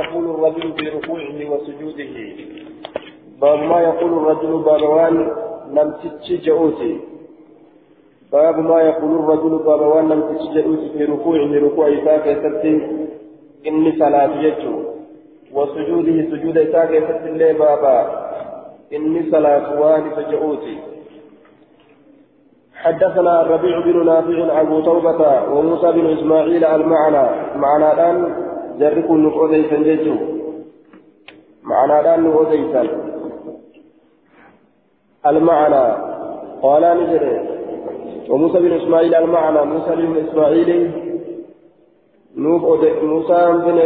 يقول الرجل في ركوعه وسجوده. باب ما يقول الرجل بابوان لم تتشجعوتي باب ما يقول الرجل بابوان لم تتشجعوتي في ركوعه ركوع إساء كيستي إني صلاة يجو وسجوده سجود إساء كيستي اللي بابا؟ إني صلاة وان سجعوتي حدثنا الربيع بن نافع أبو توبة وموسى بن إسماعيل المعنى معنى الآن جرك النقوديسا جيجو معنى الآن نقوديسا المعنى قال نجري وموسى بن إسماعيل المعنى موسى بن إسماعيل موسى بن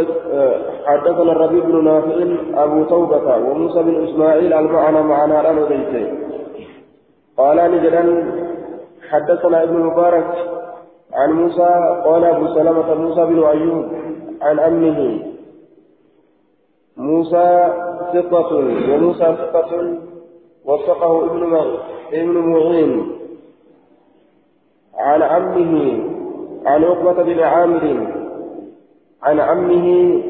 حدثنا الربيع بن نافع أبو توبة وموسى بن إسماعيل المعنى معنى الآن نقوديسا قال نجري حدثنا ابن المبارك عن موسى قال أبو سلمة موسى بن أيوب عن أمه. موسى ثقة وموسى ثقة وثقه ابن ابن معين. عن عمه عن عقبة بن عامر. عن عمه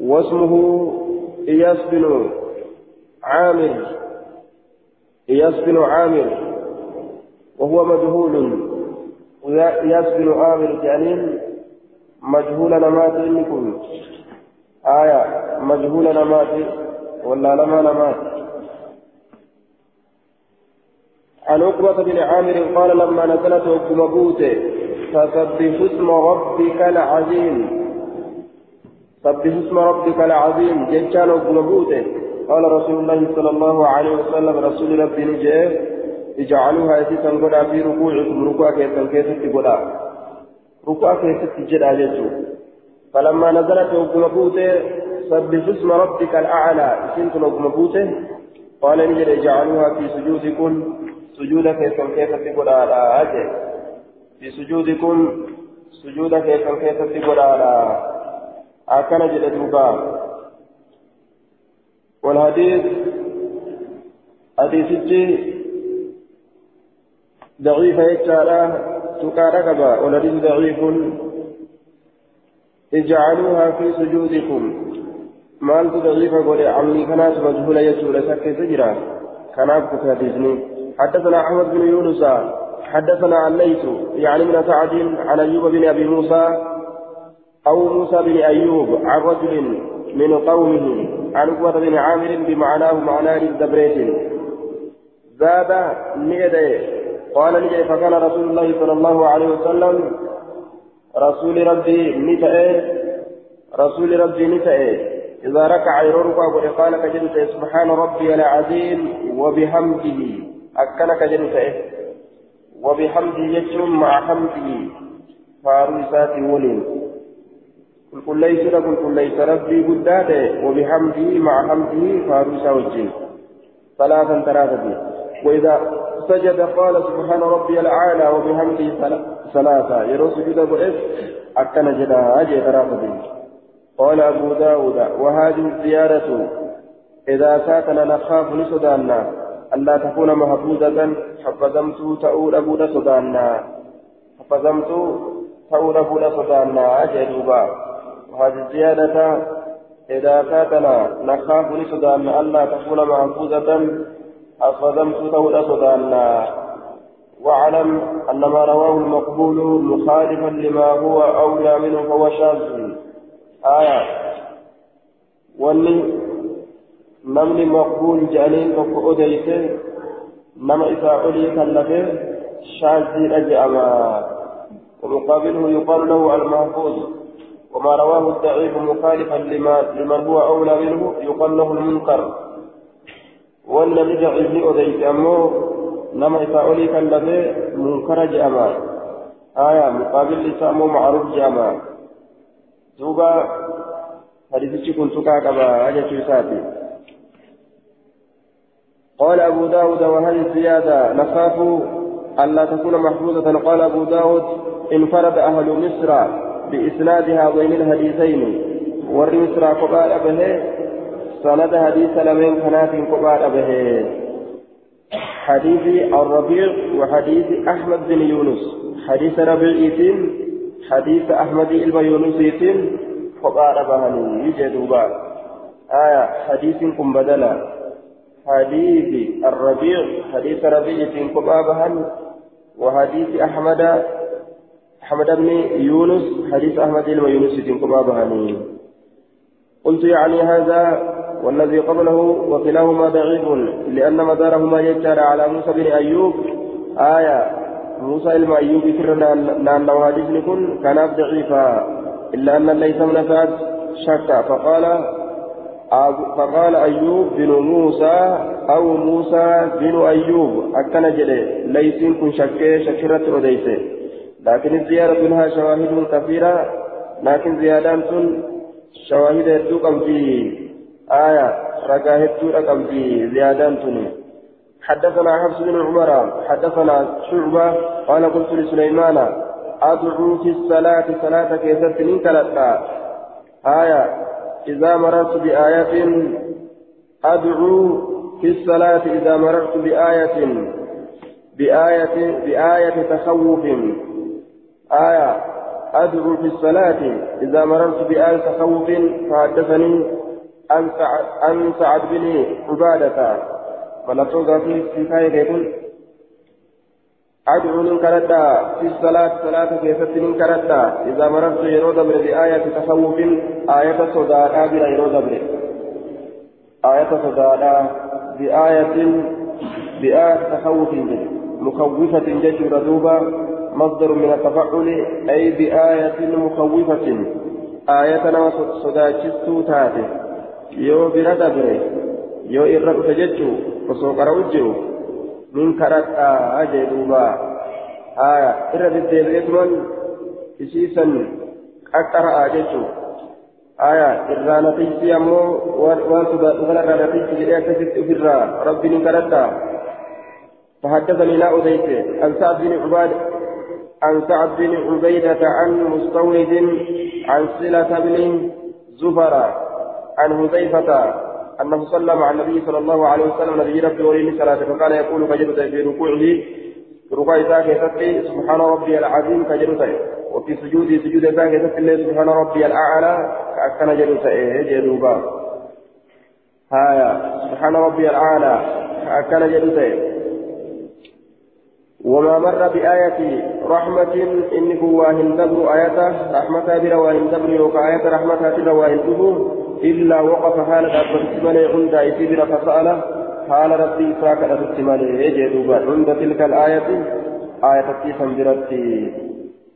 واسمه إياس بن عامر. إياس بن عامر. وهو مجهول. إياس بن عامر جانين مجهول نمات إنكم آية مجهول نمات ولا لما نمات عن عقبة بن عامر قال لما نزلت حكم بوته فسبح اسم ربك العظيم. سبح اسم ربك العظيم. جيشان حكم بوته قال رسول الله صلى الله عليه وسلم رسول ربي نجيه اجعلوها يسيسا قدا في ركوعكم ركوع كيسا كيسا قدا ركوع كيسا جدا جيشو فلما نزلت حكم بوته سبح اسم ربك الأعلى سنت حكم بوته قال نجد اجعلوها في سجودكم سجود كيسا كيسا قدا في سجودكم سجود كيسا كيسا قدا أكن جد دوبا والحديث حديث ضعيف يجعل تقال كبا والحديث ضعيف. اجعلوها في سجودكم. مالت ضعيف قول عمي كانت مجهولة يجعل سكي سجرا كان كتابيزني حدثنا أحمد بن يونس حدثنا عن ليث يعني من سعد عن أيوب بن أبي موسى أو موسى بن أيوب عن رجل من قومه عن عقبة بن عامر بمعناه معناه الدبريت زاد نيدي. قال نجي فكان رسول الله صلى الله عليه وسلم؟ رسول ربي نتأي رسول ربي نتأي إذا ركع يركع قال كجنت سبحان ربي العظيم وبحمده. أكن كجنت. وبحمده يجرم مع حمده. فاروسات ولين. قل قل ليس قل قل ليس ربي قداته وبحمده مع حمده فاروسا وجه ثلاثا ثلاثة وإذا سجد قال سبحان ربي الأعلى وبحمده ثلاثة. يرو سجد بئس أكن جدا أجي ثلاثة قال أبو داود وهذه الزيارة إذا ساكن نخاف لسدانا ألا تكون محفوظة. حفظمت تؤول أبو سدانا حفظمت تؤول أبو سدانا أجي دوبا. وهذه الزيادة إذا فاتنا نخاف لسدان ألا تكون محفوظة. أصدمت تولى سدان واعلم أن ما رواه المقبول مخالفا لما هو أولى منه فهو شاذ. آية. واللي نمني مقبول جانين أديته. نما إذا علي كلفه شاذ أجأما ومقابله يقال له المحفوظ. وما رواه الضعيف مخالفا لما لمن هو أولى منه يقال له المنكر. والذي ضعيف أذيت أمه نما إساءولي كالذي منكر جاما. آية مقابل لسامو معروف جاما. دوبا حديث كنت كاكبا أجت ساتي قال أبو داود وهذه الزيادة نخاف ألا تكون محفوظة؟ قال أبو داود انفرد أهل مصر بإسناد هذين الحديثين. والرسر قبال به سند حديث لمن كنات قبال به. حديث الربيع وحديث أحمد بن يونس حديث ربيع حديث أحمد بن يونس kophaadha bahanii jee duuba آية حديث كن بدلا؟ حديث الربيع حديث ربيع كن بهن وحديث أحمد أحمد بن يونس حديث أحمد بن يونس كن بهن قلت يعني هذا والذي قبله وكلاهما ضعيف لأن مدارهما يجتر على موسى بن أيوب. آية موسى بن أيوب كرنا لأن حديث كن كان ضعيفا إلا أن ليس من سعد شك. فقال فقال أيوب بن موسى أو موسى بن أيوب أكن جلي ليس كن شك شكرة وديسه لكن الزيارة منها شواهد كثيرة لكن زيادات شواهد يدوكم في آية رقاه الدوركم في زيادات حدثنا حفص بن عمر حدثنا شعبة قال قلت لسليمان أدعو في الصلاة صلاة كيست من آية إذا مررت بآية أدعو في الصلاة إذا مررت بآية بآية بآية تخوف. آية أدعو في الصلاة إذا مررت بآية تخوف فحدثني عن سعد بن عبادة. فلتوقع في كاية أدعو من كردا في الصلاة صلاة كيفت من كردا إذا مررت يرو دبر بآية تخوف آية صداقة بلا يرو دبر آية صداقة بآية بآية تخوف مخوفة جشر دوبا مصدر من التفعل أي بآية مخوفة. آية نما صداقة تاتي. يو بلا دبر يو إرق تججو وسوق روجو من كرتا أجدوبا آية إرى بالديبئتمن إسيسا أكتر أجدو آية إرى نتيجي أمو وانتو غلق نتيجي لأكتسبت أفرا ربي من كرتا فحدثني لا أديت عن سعد بن عباد عن سعد بن عبيدة عن مستورد عن صلة بن زفر عن حذيفة أنه صلى مع النبي صلى الله عليه وسلم نبي ربي ولي صلاة فكان يقول كجرت في ركوعه ركوع يتقي سبحان ربي العظيم كجرت وفي سجود سجود ذاك يتقي سبحان ربي الأعلى كأكن جرت جدوبا هايا سبحان ربي الأعلى كأكن جرت وما مر بآية رحمة إنه واهن دبر آية رحمة بلا واهن دبر يوكا آية رحمة بلا واهن دبر إلا وقف حالة أبدت مالي عند إسبر فسأل حال ربي إساك أبدت مالي يجدوبا عند تلك الآية آية كيفا برتي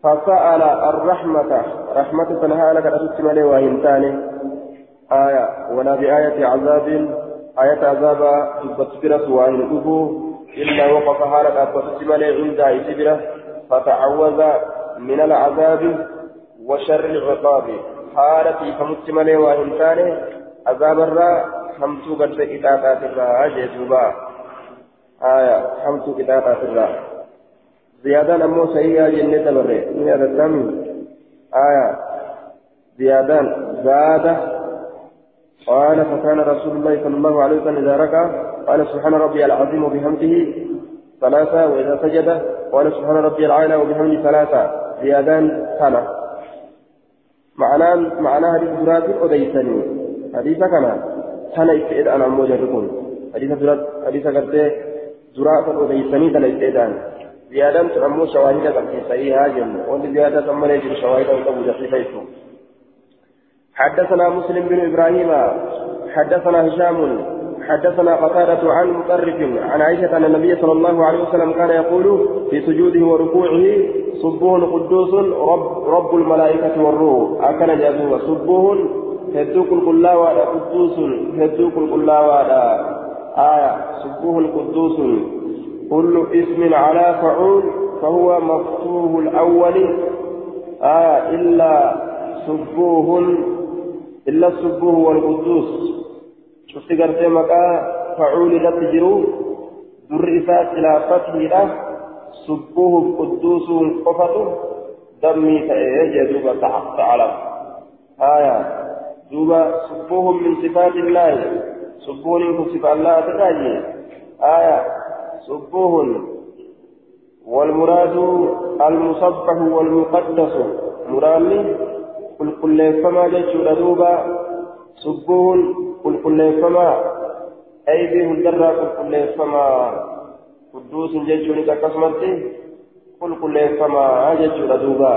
فسأل الرحمة رحمة فنهالك أبدت مالي وهمتاني آية ولا بآية عذاب آية عذاب تبت وإن إلا وقف حالة أبدت مالي عند إسبر فتعوذ من العذاب وشر العقاب. حالتي فمت ملي وإن كان عذاب الرا حمتو قد إتاتات الرا جيتوبا آية حمتو إتاتات الرا. زيادة نمو سيئة جنة بري من هذا الدم آية. زيادة زادة قال فكان رسول الله صلى الله عليه وسلم إذا ركع قال سبحان ربي العظيم وبحمده ثلاثة وإذا سجد قال سبحان ربي العالى وبحمده ثلاثة. زيادان سنة معناه معناه حديث درات أديسني حديث كان كان إستئذ أنا موجركم حديث درات حديث قد درات أديسني كان إستئذان زيادة أمو شواهد في صحيحة جنة وأن زيادة أمو نجر شواهد أبو جحيفة حدثنا مسلم بن إبراهيم حدثنا هشام حدثنا قتادة عن مطرف عن عائشة أن النبي صلى الله عليه وسلم كان يقول في سجوده وركوعه سبوه قدوس رب, رب الملائكة والروح. أكن جابوه سبوه هدوك القلاوة قدوس هدوك القلاوة. آية سبوه قدوس كل اسم على فعول فهو مفتوح الأول. آية إلا سبوه إلا السبوه والقدوس. شفت قرتي مكا فعول لت جرو در إساء خلافته له سبوه قدوس قفته دمي تأيه دوبا تعالى آية دوبا سبوه من صفات الله سبوه من صفات الله تتاجي آية سبوه والمراد المصبح والمقدس مرامي قل كل فما جتشو دوبا سبوهن قل كل فما أيديهم درا قل كل فما قدوس جتشو لتكسمت قل كل فما جتشو دوبا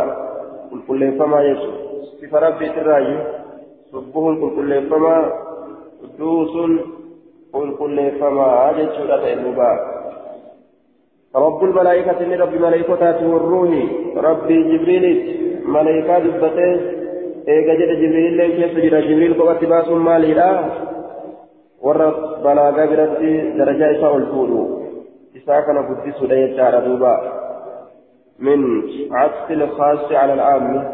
قل كل فما جتشو في ربي تراجي سبوهن قل كل فما قدوس قل كل فما جتشو دوبا رب الملائكة من رب ملائكته والروح ربي جبريل ملائكة دبته جد جبريل لين كيف جرى جبريل قوة باس ماليلا ورب بلاغا برتي درجة إساء الفولو إساء كان قدس لين شعر دوبا من عطف الخاص على العام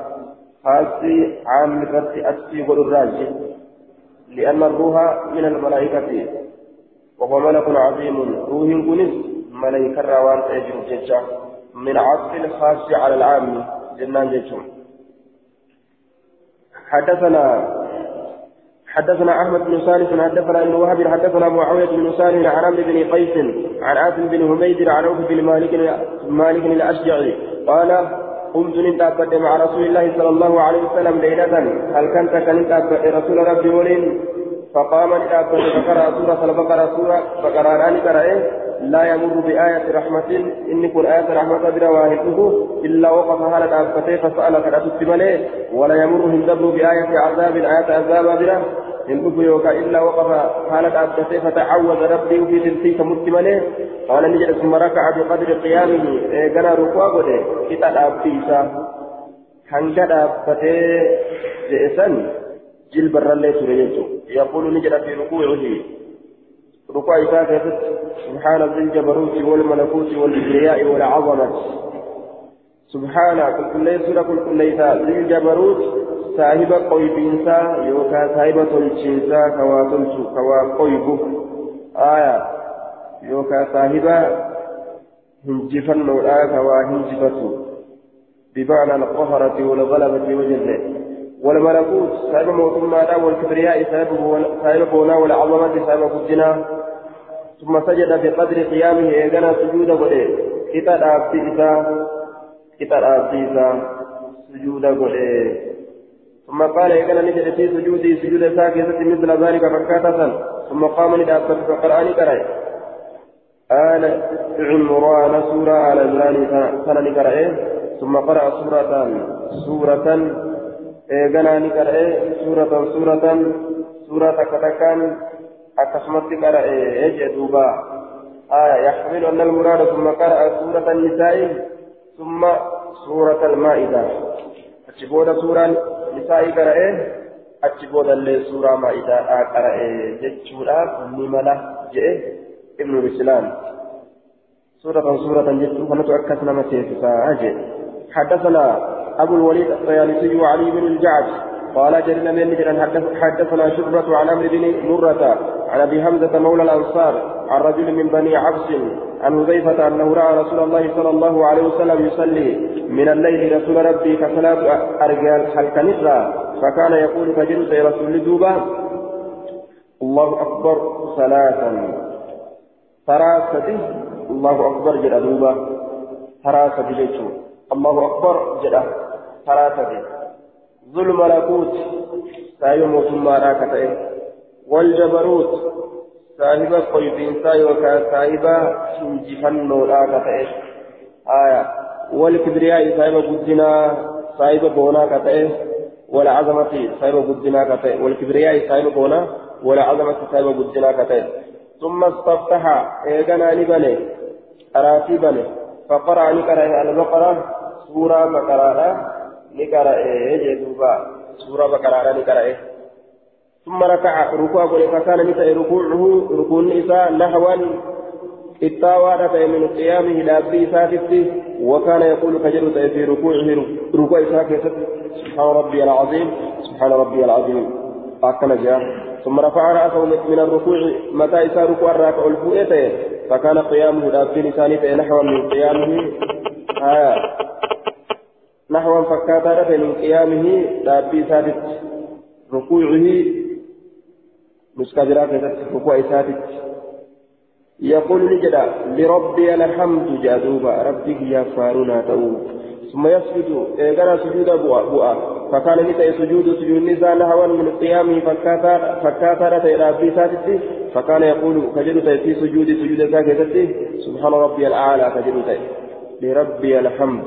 خاص عام رتي أتي والراجي لأن الروح من الملائكة وهو ملك عظيم روح كنس ملائكة روان تأجر جيجا من عطف الخاص على العام جنان جيجون حدثنا حدثنا أحمد بن صالح حدثنا ابن وهب حدثنا معاويه بن صالح عن عمرو بن قيس عن عاصم بن حميد عن عوف بن مالك مالك الأشجعي قال قمت نتابت مع رسول الله صلى الله عليه وسلم ليلة هل كنت كنت رسول ربي ولين فقام نتابت فقرأ سورة البقرة سورة فقرأ راني قرأ لا يمر بآية رحمة. إن كن آية رحمة بلا واهده إلا وقف هالة أبكته فسأل كرأت ملئ ولا يمر هندبر بآية عذاب آية عذاب بلا هندب يوكا. إلا وقف هالة أبكته فتعوذ ربي في تلتيك متملئ قال نجد ثم ركع بقدر قيامه. قنا ركوع قده. كتاب أبتيسا hanga dhaabbatee je'esan jilbarrallee ture jechuudha yaaqulu ni jedha fi rukuucihi ركوع إساءة سبحان ذي الجبروت والملكوت والكبرياء والعظمة. سبحان كل كل سورة كل كل ذي الجبروت صاحب قويب إنسا يوكا صاحب تلشينسا كوا تلشو كوا قويب آية. يوكا صاحب هنجفا نورا كوا هنجفتو. بمعنى القهرة والغلبة وجزء والملكوت صاحب موتما والكبرياء صاحب بونا والعظمة صاحب قدنا ثم سجد بقدر قيامه إيغانا سجود قده. كتاب أبتي إسا. كتاب أبتي إسا. سجود قده. ثم قال إيغانا نجد في سجودي سجود ساكسة مثل ذلك فكاتا ثم قام ندابت فقرآن كرأي. آل عمران سورة على زراني سنة نكرأي. ثم قرأ سورة سورة إيغانا نكرأي. سورة سورة سورة كتكان akkasumatti qara'ee jee duuba يحمل أن المراد ثم قرأ سورة النساء ثم سورة المائدة. أتشبود سورة النساء قرأ أتشبود اللي سورة مائدة قرأ جتشورا نملة جئ ابن الإسلام سورة سورة جتشورا فنتو أكسنا مسيسا حدثنا أبو الوليد الطيالسي وعلي بن الجعد. قال جرنا من حدثنا شعبة عن عمرو بن مرة عن أبي حمزة مولى الأنصار عن رجل من بني عبس عن حذيفة أنه رأى رسول الله صلى الله عليه وسلم يصلي. من الليل رسول ربي كصلاة أرجال حلق نسرة فكان يقول فجلس يا رسول دوبا. الله أكبر ثلاثا ثلاثة الله أكبر جل دوبا. ثلاثة الله أكبر جل ثلاثة ذو الملكوت سايو موتما راكتئ والجبروت صاحب قيبين سايو كصاحب شنجفنو راكتئ آية. والكبرياء صاحب قدنا صاحب بونا كتئ والعظمة صاحب قدنا كتئ والكبرياء صاحب بونا والعظمة صاحب قدنا كتئ ثم استفتح إيغانا لبني أراتي بني. فقرأ نكره البقرة سورة بقرة. نقرأ جدوبا سورة بقرة نقرأ ثم ركع ركوع قل فكان مثل ركوعه ركوع النساء نحوا التاوى من قيامه لابي ساتت وكان يقول فجر في ركوعه ركوع ساكت سبحان ربي العظيم سبحان ربي العظيم أكل جاء ثم رفع رأسه من الركوع متى إسا ركوع الراكع الفوئة فكان قيامه لابي لسانه نحوا من قيامه آه نحو فكاتا من قيامه دابي سادت ركوعه مستدراك ركوع سادت يقول نجدا لربي الحمد جادوبا ربك يا فارونا تو ثم يسجد إيقنا سجود بؤا بؤا فكان نتأي سجود سجود نساء نحوا من قيامه فكاتا إلى أبي ساتتي فكان يقول كجد في سجود سجود ساكتتي سبحان ربي الأعلى كجد لربي الحمد.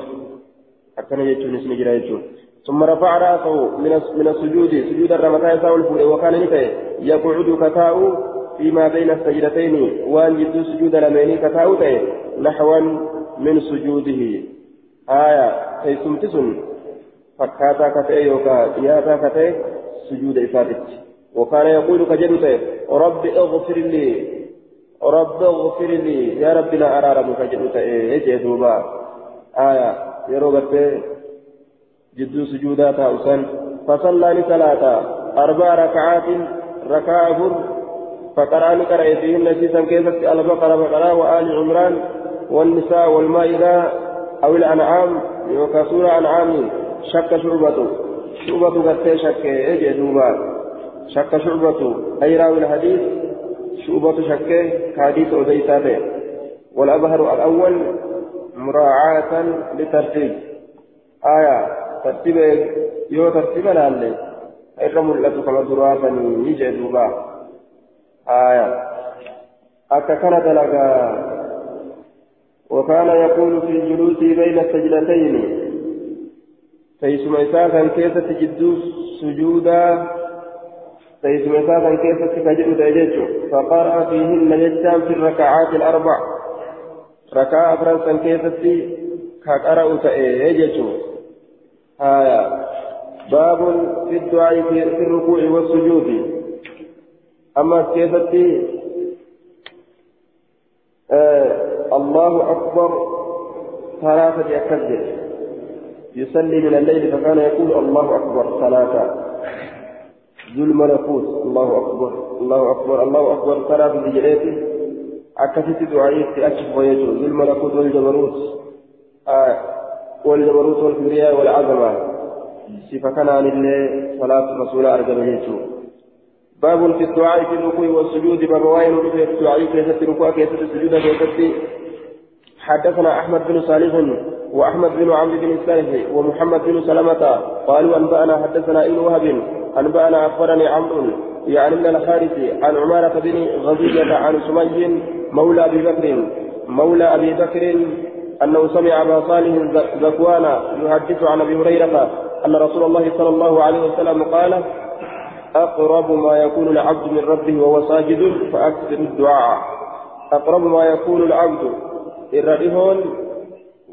حتى نجد اسم جرى ثم رفع رأسه من من السجود سجود الرمتاء ساول وكان نتأي يقعد كتاؤ فيما بين السجدتين وان جد سجود لمين كتاؤ نحوا من سجوده آية تيسمت سن فكاتا كتئ يوكا قياتا كتئ سجود إفادت وكان يقول كجدت رب اغفر لي رب اغفر لي يا رب لا أرارم كجدت إيه دوبا آية يروغت جدو سجودا تاوسن فصلى لصلاة أربع ركعات ركعة فقرأ نقرأ فيهن سيسا كيف البقرة بقرة وآل عمران والنساء والمائدة أو الأنعام وكسورة أنعام شك شعبة شعبة قد شك إجي دوبا شك شعبة أي راوي الحديث شعبة شك كحديث أديساته والأظهر الأول مراعاة لترتيب. آية ترتيب يو ترتيب لالي إرم الأتو كما دراسة نيجي دوبا. آية. أكا كانت لك وكان يقول في الجلوس بين السجدتين فيسمى إسافا كيف تجد سجودا؟ فيسمى إسافا كيف تجد تجد فقرأ فيهن يجتام في الركعات الأربع. ركعة فرنسا كيف كقرأ تأجد آية باب في الدعاء في الركوع والسجود أما كيف آه الله أكبر ثلاثة أكبر يصلي من الليل فكان يقول الله أكبر ثلاثة ذو الملكوت الله أكبر الله أكبر الله أكبر ثلاثة جريته أكفت دعائي في أكف ويجو ذو الملكوت والجبروت آه والجبروت والكبرياء والعظمة صفة عن الله صلاة رسول أرجل يجو باب في الدعاء في الركوع والسجود باب في الدعاء كيف الركوع كيف السجود كيف حدثنا احمد بن صالح واحمد بن عمرو بن السالح ومحمد بن سلمة قالوا انبانا حدثنا ابن وهب انبانا أخبرني عمرو يعني من الحارث عن عمارة بن غزية عن سمي مولى أبي بكر مولى أبي بكر أنه سمع أبا صالح زكوان يحدث عن أبي هريرة أن رسول الله صلى الله عليه وسلم قال أقرب ما يكون العبد من ربه وهو ساجد فأكثر الدعاء. أقرب ما يكون العبد الردهون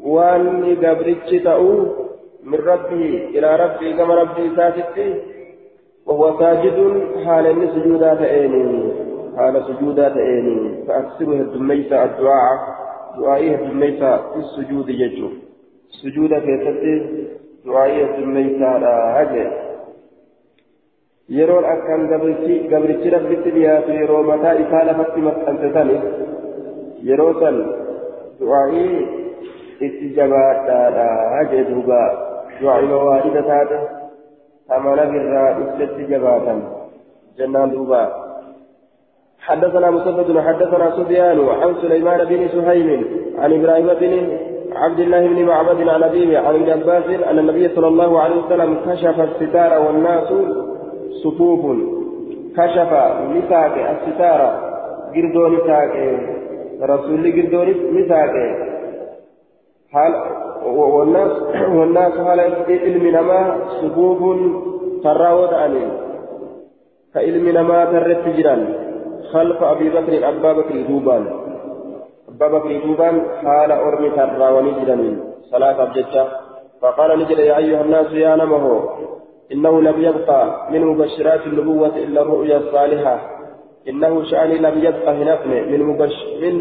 وأني قبرتش تأو من ربه إلى ربه كما ربه ساجد وهو ساجد حال سجودات عيني حال سجودات عيني فأكثره الدميسة الدعاء دعائه الدميسة في السجود يجو سجود في دعائه الدميسة لا yeroon akkaan gabrichi rabbitti dhiyaatu yeroo mataa isaa lafatti maxxanse sani yeroo san du'aa'ii itti jabaadhaadha jee duuba du'aa'ii mawaadida taate amana birraa ibsetti jabaatan. Jennaan duuba. حدثنا مسدد حدثنا سفيان عن سليمان بن سهيم عن إبراهيم بن عبد الله بن معبد عن ابيه عن ابن عباس ان النبي صلى الله عليه وسلم كشف الستار والناس صفوف كشف نساك الستارة قردو نساك رسول قردو نساك حال والناس والناس حال علم نما صفوف تراود عنه. كعلم نما ترت جيران خلف أبي بكر أبا بكر دوبان. أبا بكر دوبان حال أرمي تراوني جيران صلاة أبجدة فقال نجد يا أيها الناس يا نمه إنه لم يبقى من مبشرات النبوة إلا الرؤيا الصالحة. إنه شأني لم يبقى هنفن من مبش من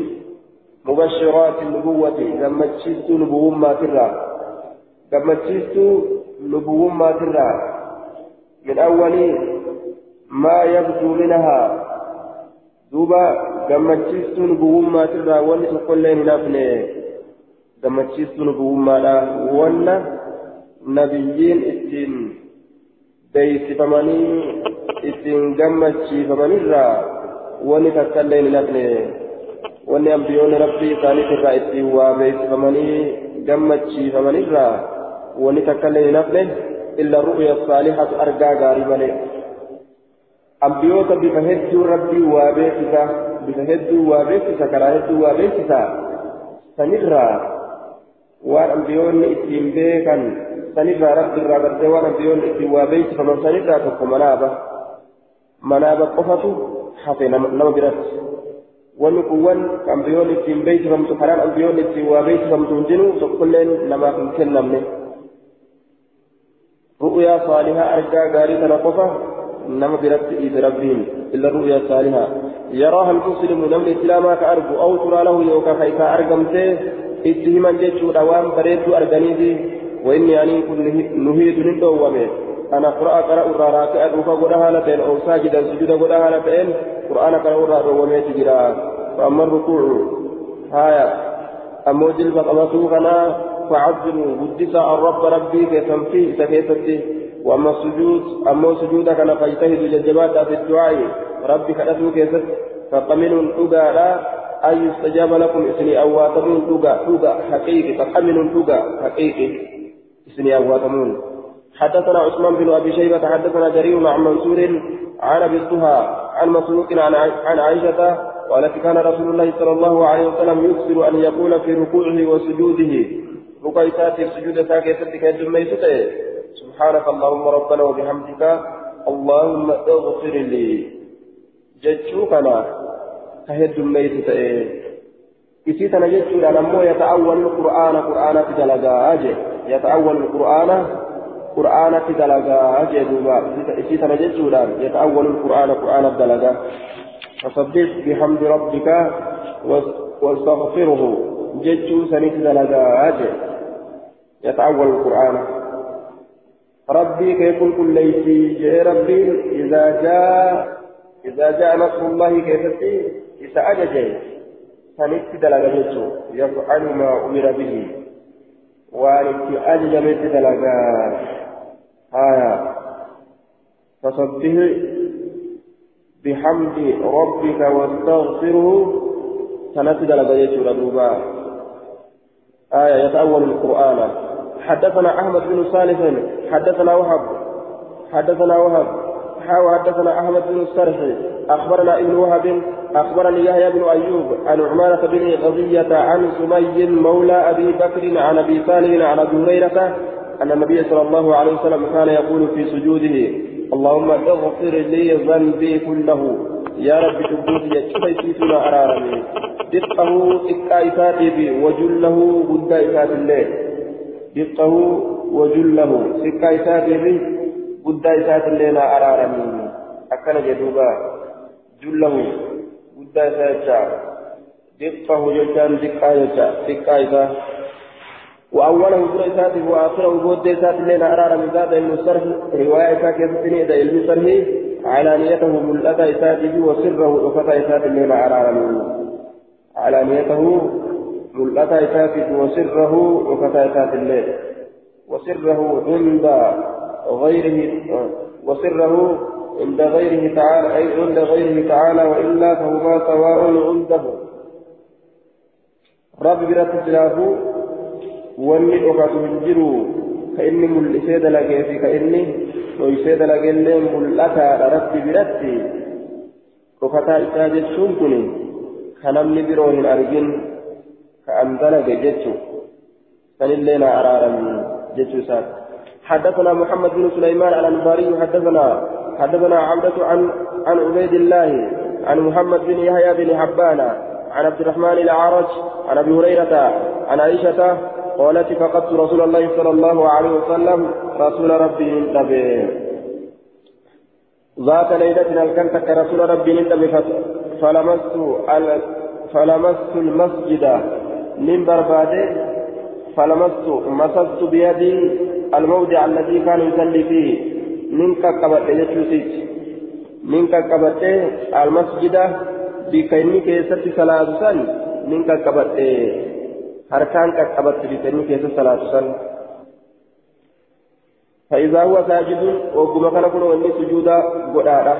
مبشرات النبوة لما تشيست نبوة ما ترى. لما تشيست نبوة ما ترى. من أول ما يبدو منها. دوبا لما تشيست نبوة ما ترى. ولي تقول لين نفن لما تشيست نبوة ما لا. ولا نبيين الدين beeksifamanii ittiin gammachiifamanirraa wanni takka illee hin hafne wanni ambiyoonni rabbii isaaniitirraa ittiin waa beeksifamanii gammachiifamanirraa ونتكلم نفله إلا الرؤيا الصالحة أرجى غاري ملئ أنبيوتا بفهد ربي وابيتسا بفهد وابيتسا كراهد وابيتسا سنرى وأنبيون إتيم بيكا سنرى رب الرابط وأنبيون إتيم وابيتسا فمن سنرى تكو برد إتيم بيتسا فمن كران أنبيون إتيم وابيتسا فمن تنجنو تقلن لما كنكلمني رؤيا صالحة أرجى غاري تنقفه نما برت إيد ربهم إلا الرؤيا الصالحة يراها المسلم نمل إسلاما كأرجو أو ترى له يوكا خيكا أرجمته إتهما جيتشو دوام بريتو أرجانيدي وإني أني كن نهيت ندوامه أنا قرأ قرأ الراراك أدوكا قدها لتين أو ساجدا سجدا قدها لتين قرآن قرأ الراراك وميت جرا فأما الركوع هايا. أمو جلب قبطو كنا فعظموا قدس الرب ربي كيفم فيه سكيفتي وأما السجود أما سجود كان فاجتهد ججبات في الدعاء. ربي كأتو كيست فقمن تقى أن يستجاب لكم إسني أواتمون تقى تقى حقيقي. فقمن تقى حقيقي إسني أواتمون. حدثنا عثمان بن أبي شيبة حدثنا جرير عن منصور عن أبي الطهى عن مسروق عن عائشة قالت كان رسول الله صلى الله عليه وسلم يكثر أن يقول في ركوعه وسجوده. ركوعات السجود ساكتة كالجميسة سبحانك اللهم ربنا وبحمدك اللهم اغفر لي. جتشوكنا كهد الميت تأيه إسيتنا جتشوكنا نمو يتأول القرآن قرآن أجي يتأول القرآن قرآن تدلقا أجي دوبا إسيتنا جتشوكنا يتأول القرآن قرآن تدلقا فصدق بحمد ربك واستغفره جتشو سنت دلقا يتأول القرآن ربي كيف كل ليسي جاء ربي إذا جاء إذا جاء نصر الله كيف إذا أجل سنت دلغ يفعل ما أمر به وأنت أجل من دلغ آية. فصبه بحمد ربك واستغفره. سنت دلغ يجو دوبا آية. يتأول القرآن. حدثنا أحمد بن صالح. حدثنا وهب. حدثنا وهب. حاو حدثنا أحمد بن السرح أخبرنا ابن وهب. أخبرني يحيى بن أيوب عن عمارة بن غزية عن سمي مولى أبي بكر عن أبي صالح عن أبي هريرة أن النبي صلى الله عليه وسلم كان يقول في سجوده اللهم اغفر لي ذنبي كله. يا رب تبوتي يتشفيتنا أرارني. دقه إكايساتي وجله قد إسات الليل دقه وجله به قد إسات اللينا أرارمي أكن جدوبا. جله. إساته دقة ججان دقا يجا دقا إسا وأوله سورة إساته وآخره قد إسات اللينا أرارمي ذات علم الصرف. رواية كيفتني إذا علم الصرف. علانيته ملأة إساته وسره وفتى إسات اللينا أرارمي علانيته ملأتا إساتي وسره وكتا إسات الليل وسره عند غيره وسره عند غيره تعالى أي عند غيره تعالى وإلا فهما سواء عنده. رب برات الله واني أخذ من جرو فإني ملسيد لكي في فإني ويسيد لكي اللي ملأتا لرب برات أخذ إساج السلطني خنم لبروه الأرجين فأمدن بجتش فإن لنا أرارا جتش حدثنا محمد بن سليمان على البري حدثنا حدثنا عبدة عن عن عبيد الله عن محمد بن يحيى بن حبان عن عبد الرحمن الأعرج عن أبي هريرة عن عائشة قالت فقدت رسول الله صلى الله عليه وسلم رسول ربي نبي ذات ليلة الكنت رسول ربي نبي فلمست فلمست المسجد من برباده فلمست مسست بيدي الموضع الذي كان يصلي فيه. من كقبت يجوسيت من كقبت المسجد بكيني كيست صلاة سن من كقبت هركان كقبت بكيني كيست صلاة سن فإذا هو ساجد وقم كان كل وني سجودا قدارة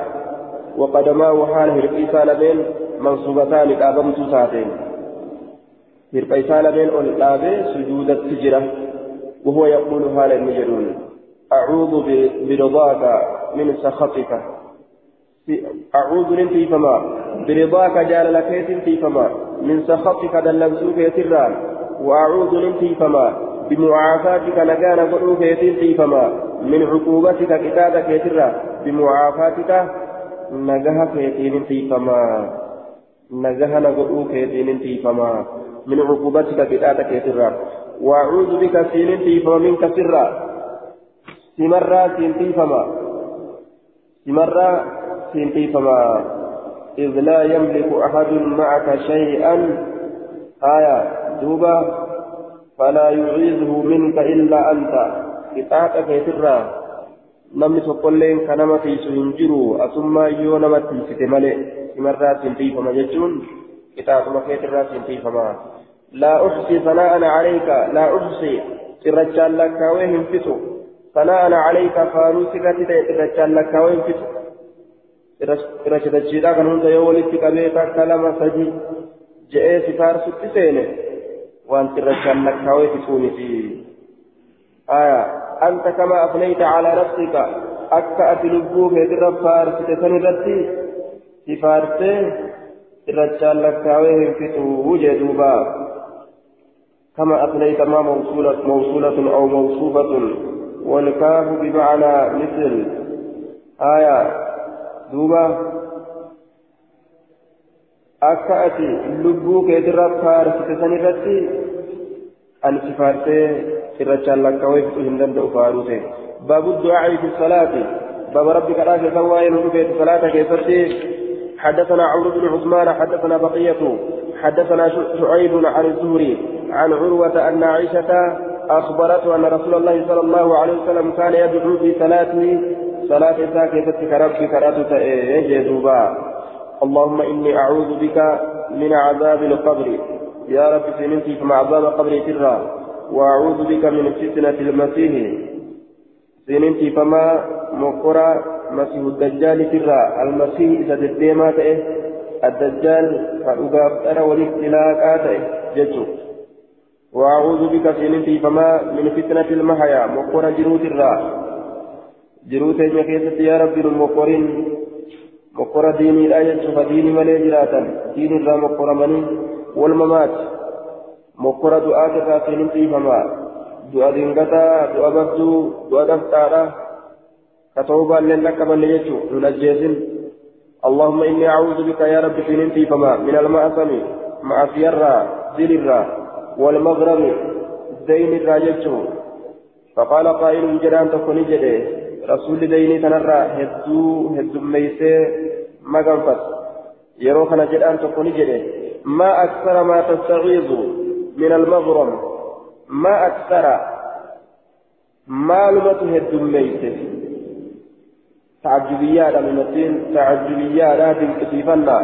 وقدماه حال هرقي سالمين منصوبتان قابمت ساتين lameen ol dhaabee sujuudatti jira. وهو يقول هذا المجنون أعوذ برضاك من سخطك. أعوذ لنتي فما برضاك جال لك فما من سخطك دلنسوك يترى. وأعوذ لنتي فما بمعافاتك نجانا قلوك يترى فما من عقوبتك كتابك يترى. بمعافاتك نجاها يترى فما نجاها نقلوك يترى فما من عقوبتك كتابك يترى. وأعوذ بك سينتي فما منك سرا. سمرا سينتي فما سمرا سينتي فما إذ لا يملك أحد معك شيئا آية دوبا فلا يعيذه منك إلا أنت كتابك يترى namni tokkolleen ka nama tiisu hin jiru asummaa yoo nama tiisite malee simarraa sintiifama jechuun qixaaxuma keetirraa sintiifama laa uxsi sana'ana calayka laa uxsi cirrachaan lakkaawee hin fixu sana'ana calayka faanuu sirratti ta'e cirrachaan lakkaawee hin fixu irra shitachiidhaa kan hunda yoo walitti qabee takka lama sadi je'ee si faarsutti seene waan cirrachaan lakkaawee fixuuniti aya anta kama afnayta calaa nafsika akka ati lubbuu keetirra faarsite san irratti si faarsee cirrachaan lakkaawee hin fixuu jee duuba كما أثنيت ما موصولة موصولة أو موصوفة والكاف بمعنى مثل آية keetirra faarsite san irratti ani si faarsee irrachaan lakkaawee fixuu hin danda'u faarute baabu du'aa'i fi salaati baaba rabbi kadhaa keessan waa'ee nu dhufeeti salaata keessatti حدثنا عمرو بن عثمان حدثنا بقية حدثنا شعيب عن الزهري عن عروة أن عائشة أخبرته أن رسول الله صلى الله عليه وسلم كان يدعو في صلاته. صلاة ساكتة كربك كراتة يجدوبا اللهم إني أعوذ بك من عذاب القبر. يا رب سننتي فمع عذاب قبر ترى وأعوذ بك من فتنة المسيح. سننتي فما مقرى مسيح الدجال ترى المسيح إذا تديما تئه الدجال فأقاب أنا والاختلاقات ججو وأعوذ بك سننتي فما من فتنة المحيا مقرى جروت الرّ jiruu teenya keessatti yaa rabbi nu mokkorin mokkora diiniidha jechuudha diinii malee jiraatan diinii irraa mokkoramanii wal mamaati mokkora du'aa irraa siin dhiifama du'a dingataa du'a babduu du'a dafxaadha ka ta'uu baalleen dhaqqabanne jechuudha nun ajjeesin اللهم إني أعوذ بك يا رب في ننتي فما من المأثم معصية الرا ذل الرا والمغرم الدين الراجل فقال قائل جران تكون جده rasuulli daynii kanarraa hedduu heddummeeysee maganfat yeroo kana jedhaan tokko ni jedhe maa aksara maa tastaciizu min almagrom maa aksara maalumatu heddummeeyse تعجبيات من الدين تعجبيات بالكتيفنا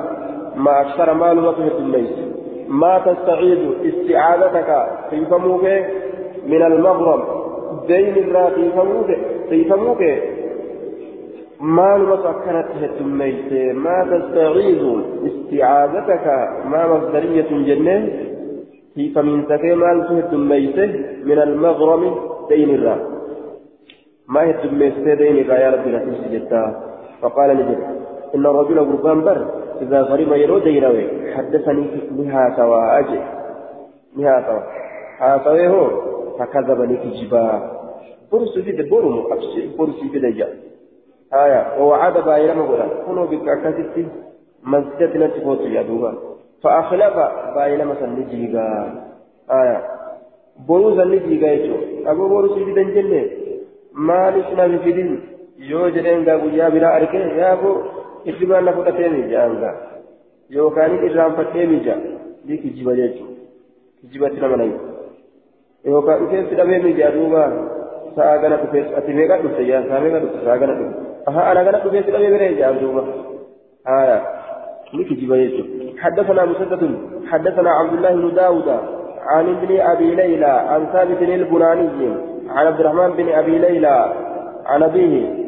ما أكثر معلومة الدميس ما تستعيد استعادتك في فموك من المغرم. دين الرا في فموك سيفموك ما نمسكنت هتميت ما تستعيذ استعاذتك ما مصدرية جنة. في فمن سكي ما هتميت من المغرم دين الرا. ما هتميت دين الرا يا ربي نفسي جدا. فقال لجد إن الرجل قربان بر. إذا غرم يرو ديروي حدثني بها سوا. أجي بها سوا. ها سوا فكذبني كجبا برس في برم أبشر برس في دجا. آية. ووعد بايرا مغلا كنوا بك أكاسيتي مسجدنا تفوت يا دوبا فأخلف بايرا مثلا نجيغا. آية. بروز نجيغا يجو. أبو برس في دنجنة. ما نسنا في دين. yoo jedheen gaa guyyaa biraa arge yaaboo na fudhatee mijaan gaa yookaan irraanfadhee mija ni kijiba jechuudha kijibatti nama nayi yookaan dhufeensi dhabee mija duuba sa'a gana dhufees ati meeqa dhufte yaa saa meeqa dhufte sa'a gana dhufte aha ana gana dhufees dhabee biree jaan duuba haya ni kijiba jechuudha حدثنا مسدد حدثنا عبد الله بن داود عن ابن ابي ليلى عن ثابت البناني عن عبد الرحمن بن ابي ليلى عن ابيه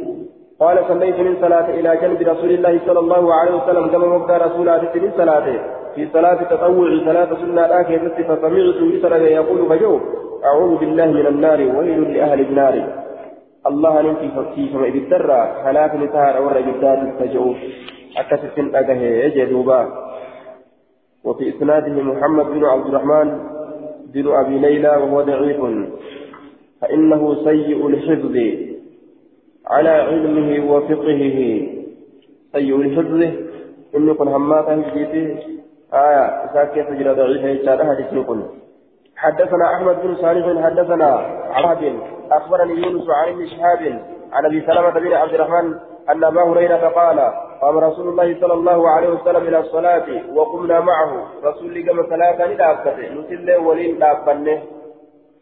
قال صليت من صلاة إلى جنب رسول الله صلى الله عليه وسلم كما مبدأ رسول الله من صلاته. في صلاة التطوع صلاة سنة الآخرة فسمعت بسرعة يقول فجو. أعوذ بالله من النار ويل لأهل النار. الله ننتي فكيف ما بالدرة هلاك نتار ورى جدات التجعو أكثر أجه يجدوبا. وفي إسناده محمد بن عبد الرحمن بن أبي ليلى وهو ضعيف. فإنه سيء الحفظ. على علمه وفقهه. سيء الحفظ إن يكون هماتا في آية ساكية تجرى ضعيفة يشارها حديث حدثنا أحمد بن صالح حدثنا عبد أخبرني يونس عن ابن شهاب عن أبي سلمة بن عبد الرحمن أن أبا هريرة قال قام رسول الله صلى الله عليه وسلم إلى الصلاة وقمنا معه. رسول الله كما صلاة لدابته نسل ولين دابنه.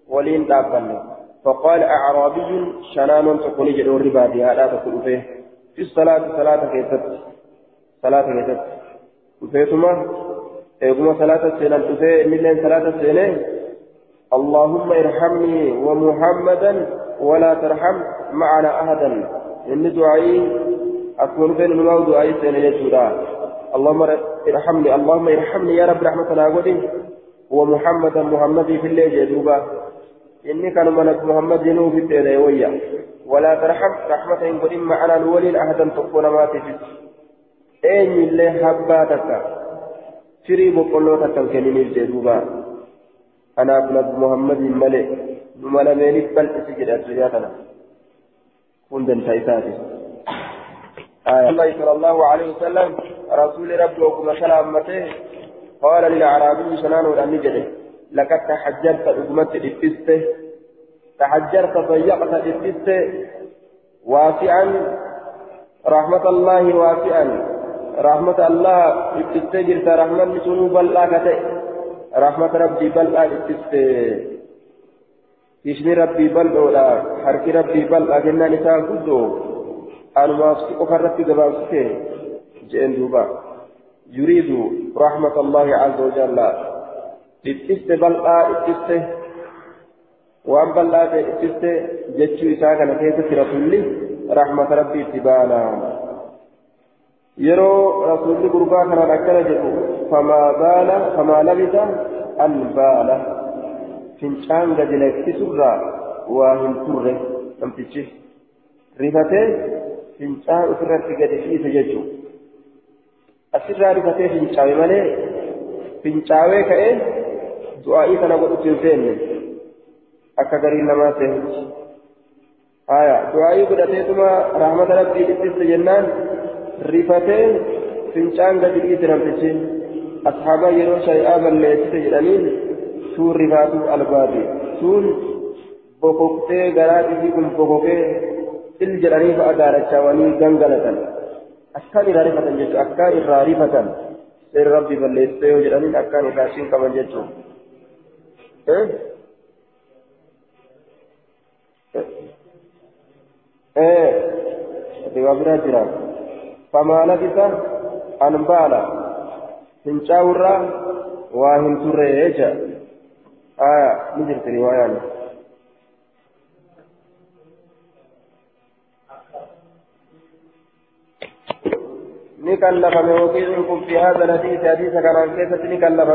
ولين دابنه. فقال أعرابي شنان تقول جدور ربادي هذا تقول فيه. في الصلاة صلاة كيست صلاة كيست وفيتما؟ إيقما صلاة السنة؟ وفيه ملين صلاة السنة؟ اللهم ارحمني ومحمدا ولا ترحم معنا أحدا. إن دعائي أكون بين الموت دعائي سنة يجودا اللهم ارحمني. اللهم ارحمني يا رب رحمتنا قدي. ومحمدا محمد في الليل يجوبا إني كان ملك محمد في الدنيا ولا ترحم رحمة قدي معنا الولين أحدا تكون ما تجد أين اللي حباتك. kenniniif jee duuba anaaf nabi muhammadin malee numa lameeniif bal'isi jedhe addunyaa kana kun dantaa isaati الله صلى الله عليه وسلم. رسول ربي وكما سلامته. قال للأعرابي سنان والأمجد لقد تحجرت أدمت الإفسته تحجرت ضيقت الإفسته واسعا رحمة الله واسعا رحمة الله اتستجرت رحمة سنو بلآ كتئ. رحمة ربي بلآ اتست تشني ربي بلآ حرك ربي بلآ جنة نساء كدو. أنا ما أفسق ربي قبابته جئن دوبا. يريد رحمة الله عز وجل. اتست بلآ اتست وأن بلآ اتست جتشو إساء كان كيف رسولي رحمة ربي اتبانا yeroo rasuulli gurbaa kanaan akkana jedhu famaa baala famaa labisa an baala fincaan gadi lakkisurraa waa hin turre namtichi rifatee fincaan ofirratti gadi dhiise jechuudha asirraa rifatee fincaawe malee fincaawee ka'ee du'aa'ii kana godhutti hin seenne akka gariin namaa seenutti haya du'aa'ii godhateetuma rahmata rabbii dhiphiste jennaan rifatee fincaan gadi dhiise namtichi ashaabaa yeroo shari'aa balleessite jedhaniin suun rifaatuu albaati suun bokoktee garaa isii kun bokokee il jedhanii fa'a gaarachawanii gangalatan akkaan irraa rifatan jechuudha akkaan irraa rifatan seera rabbi balleessite yoo jedhaniin akkaan irraa siin qaban jechuudha. Eh, riwaa biraa jira. فما لبث أن بال. فنشاورا واهم تريجا آية نجرت رواية. نكلف موقعكم في هذا الحديث حديث كان كيف نكلف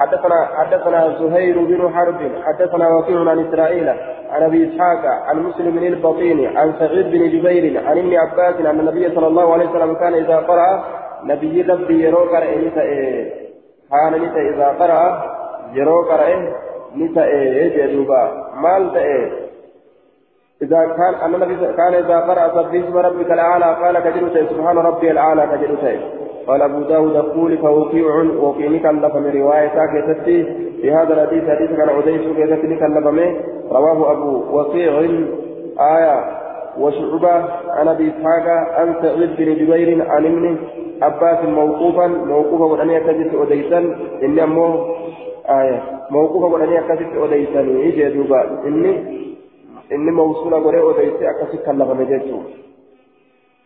حدثنا حدثنا زهير بن حرب حدثنا وكيع عن إسرائيل عن أبي إسحاق عن مسلم بن البطين عن سعيد بن جبير عن ابن عباس أن النبي صلى الله عليه وسلم كان إذا قرأ نبي ربي يرو قرأ نساء كان نساء إذا قرأ يرو قرأ نساء جدوبا مال تأ إذا كان أن النبي كان إذا قرأ سبح اسم ربك الأعلى قال كجلوس سبحان ربي الأعلى كجلوس قال أبو داود قول فوقيع وقينك اللف من رواية كيستي في هذا الحديث حديث كان عديس كيستي كلف منه رواه أبو وقيع. آية. وشعبة عن أبي إسحاق عن سعيد بن جبير عن ابن عباس موقوفا. موقوفا وأن يكتب أديسا إني أمه آية. موقوفا وأن يكتب أديسا إيجي دوبا. إني إني موصولة قرية وديسي أكسي كلفة نجيسو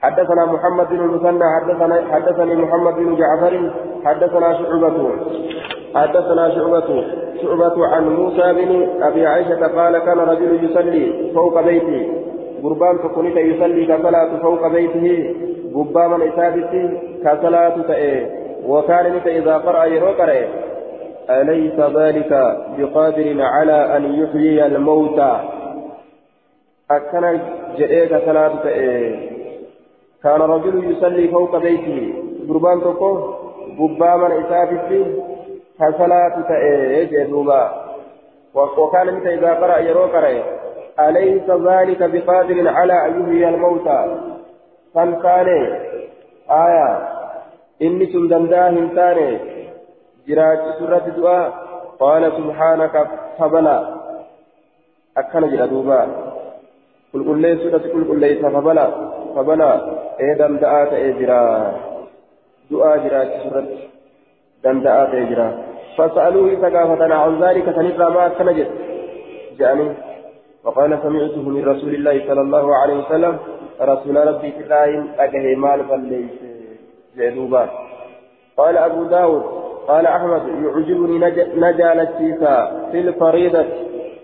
حدثنا محمد بن المثنى حدثنا حدثني محمد بن جعفر حدثنا شعبة. حدثنا شعبة. شعبة عن موسى بن أبي عائشة قال كان رجل يصلي فوق بيته. قربان فكنت يصلي كصلاة فوق بيته. قباما إسابتي كصلاة تأيه وكان إذا قرأ يرو قرأ. أليس ذلك بقادر على أن يحيي الموتى؟ أكن جئيك ثلاثة كان رجل يصلي فوق بيته قربان تقو قباما إسافته كصلاة تأيه جدوبا وكان متى إذا قرأ يرو قرأ أليس ذلك بقادر على أن يحيي الموتى فانكان آية إني سندندا هنتان جراج سورة دعاء قال سبحانك فبلا أكن قل قل قل لي فبلا فبلا إيه دمدآت إيه جرا. دعاء جراج سورة دمدآت إيه جرا. فسألوه ثقافتنا عن ذلك فنقرأ ما كنجد جاءني وقال سمعته من رسول الله صلى الله عليه وسلم رسول ربي الله أجه مال فليس جدوبا قال أبو داود قال أحمد يعجبني نجال التيسا في الفريضة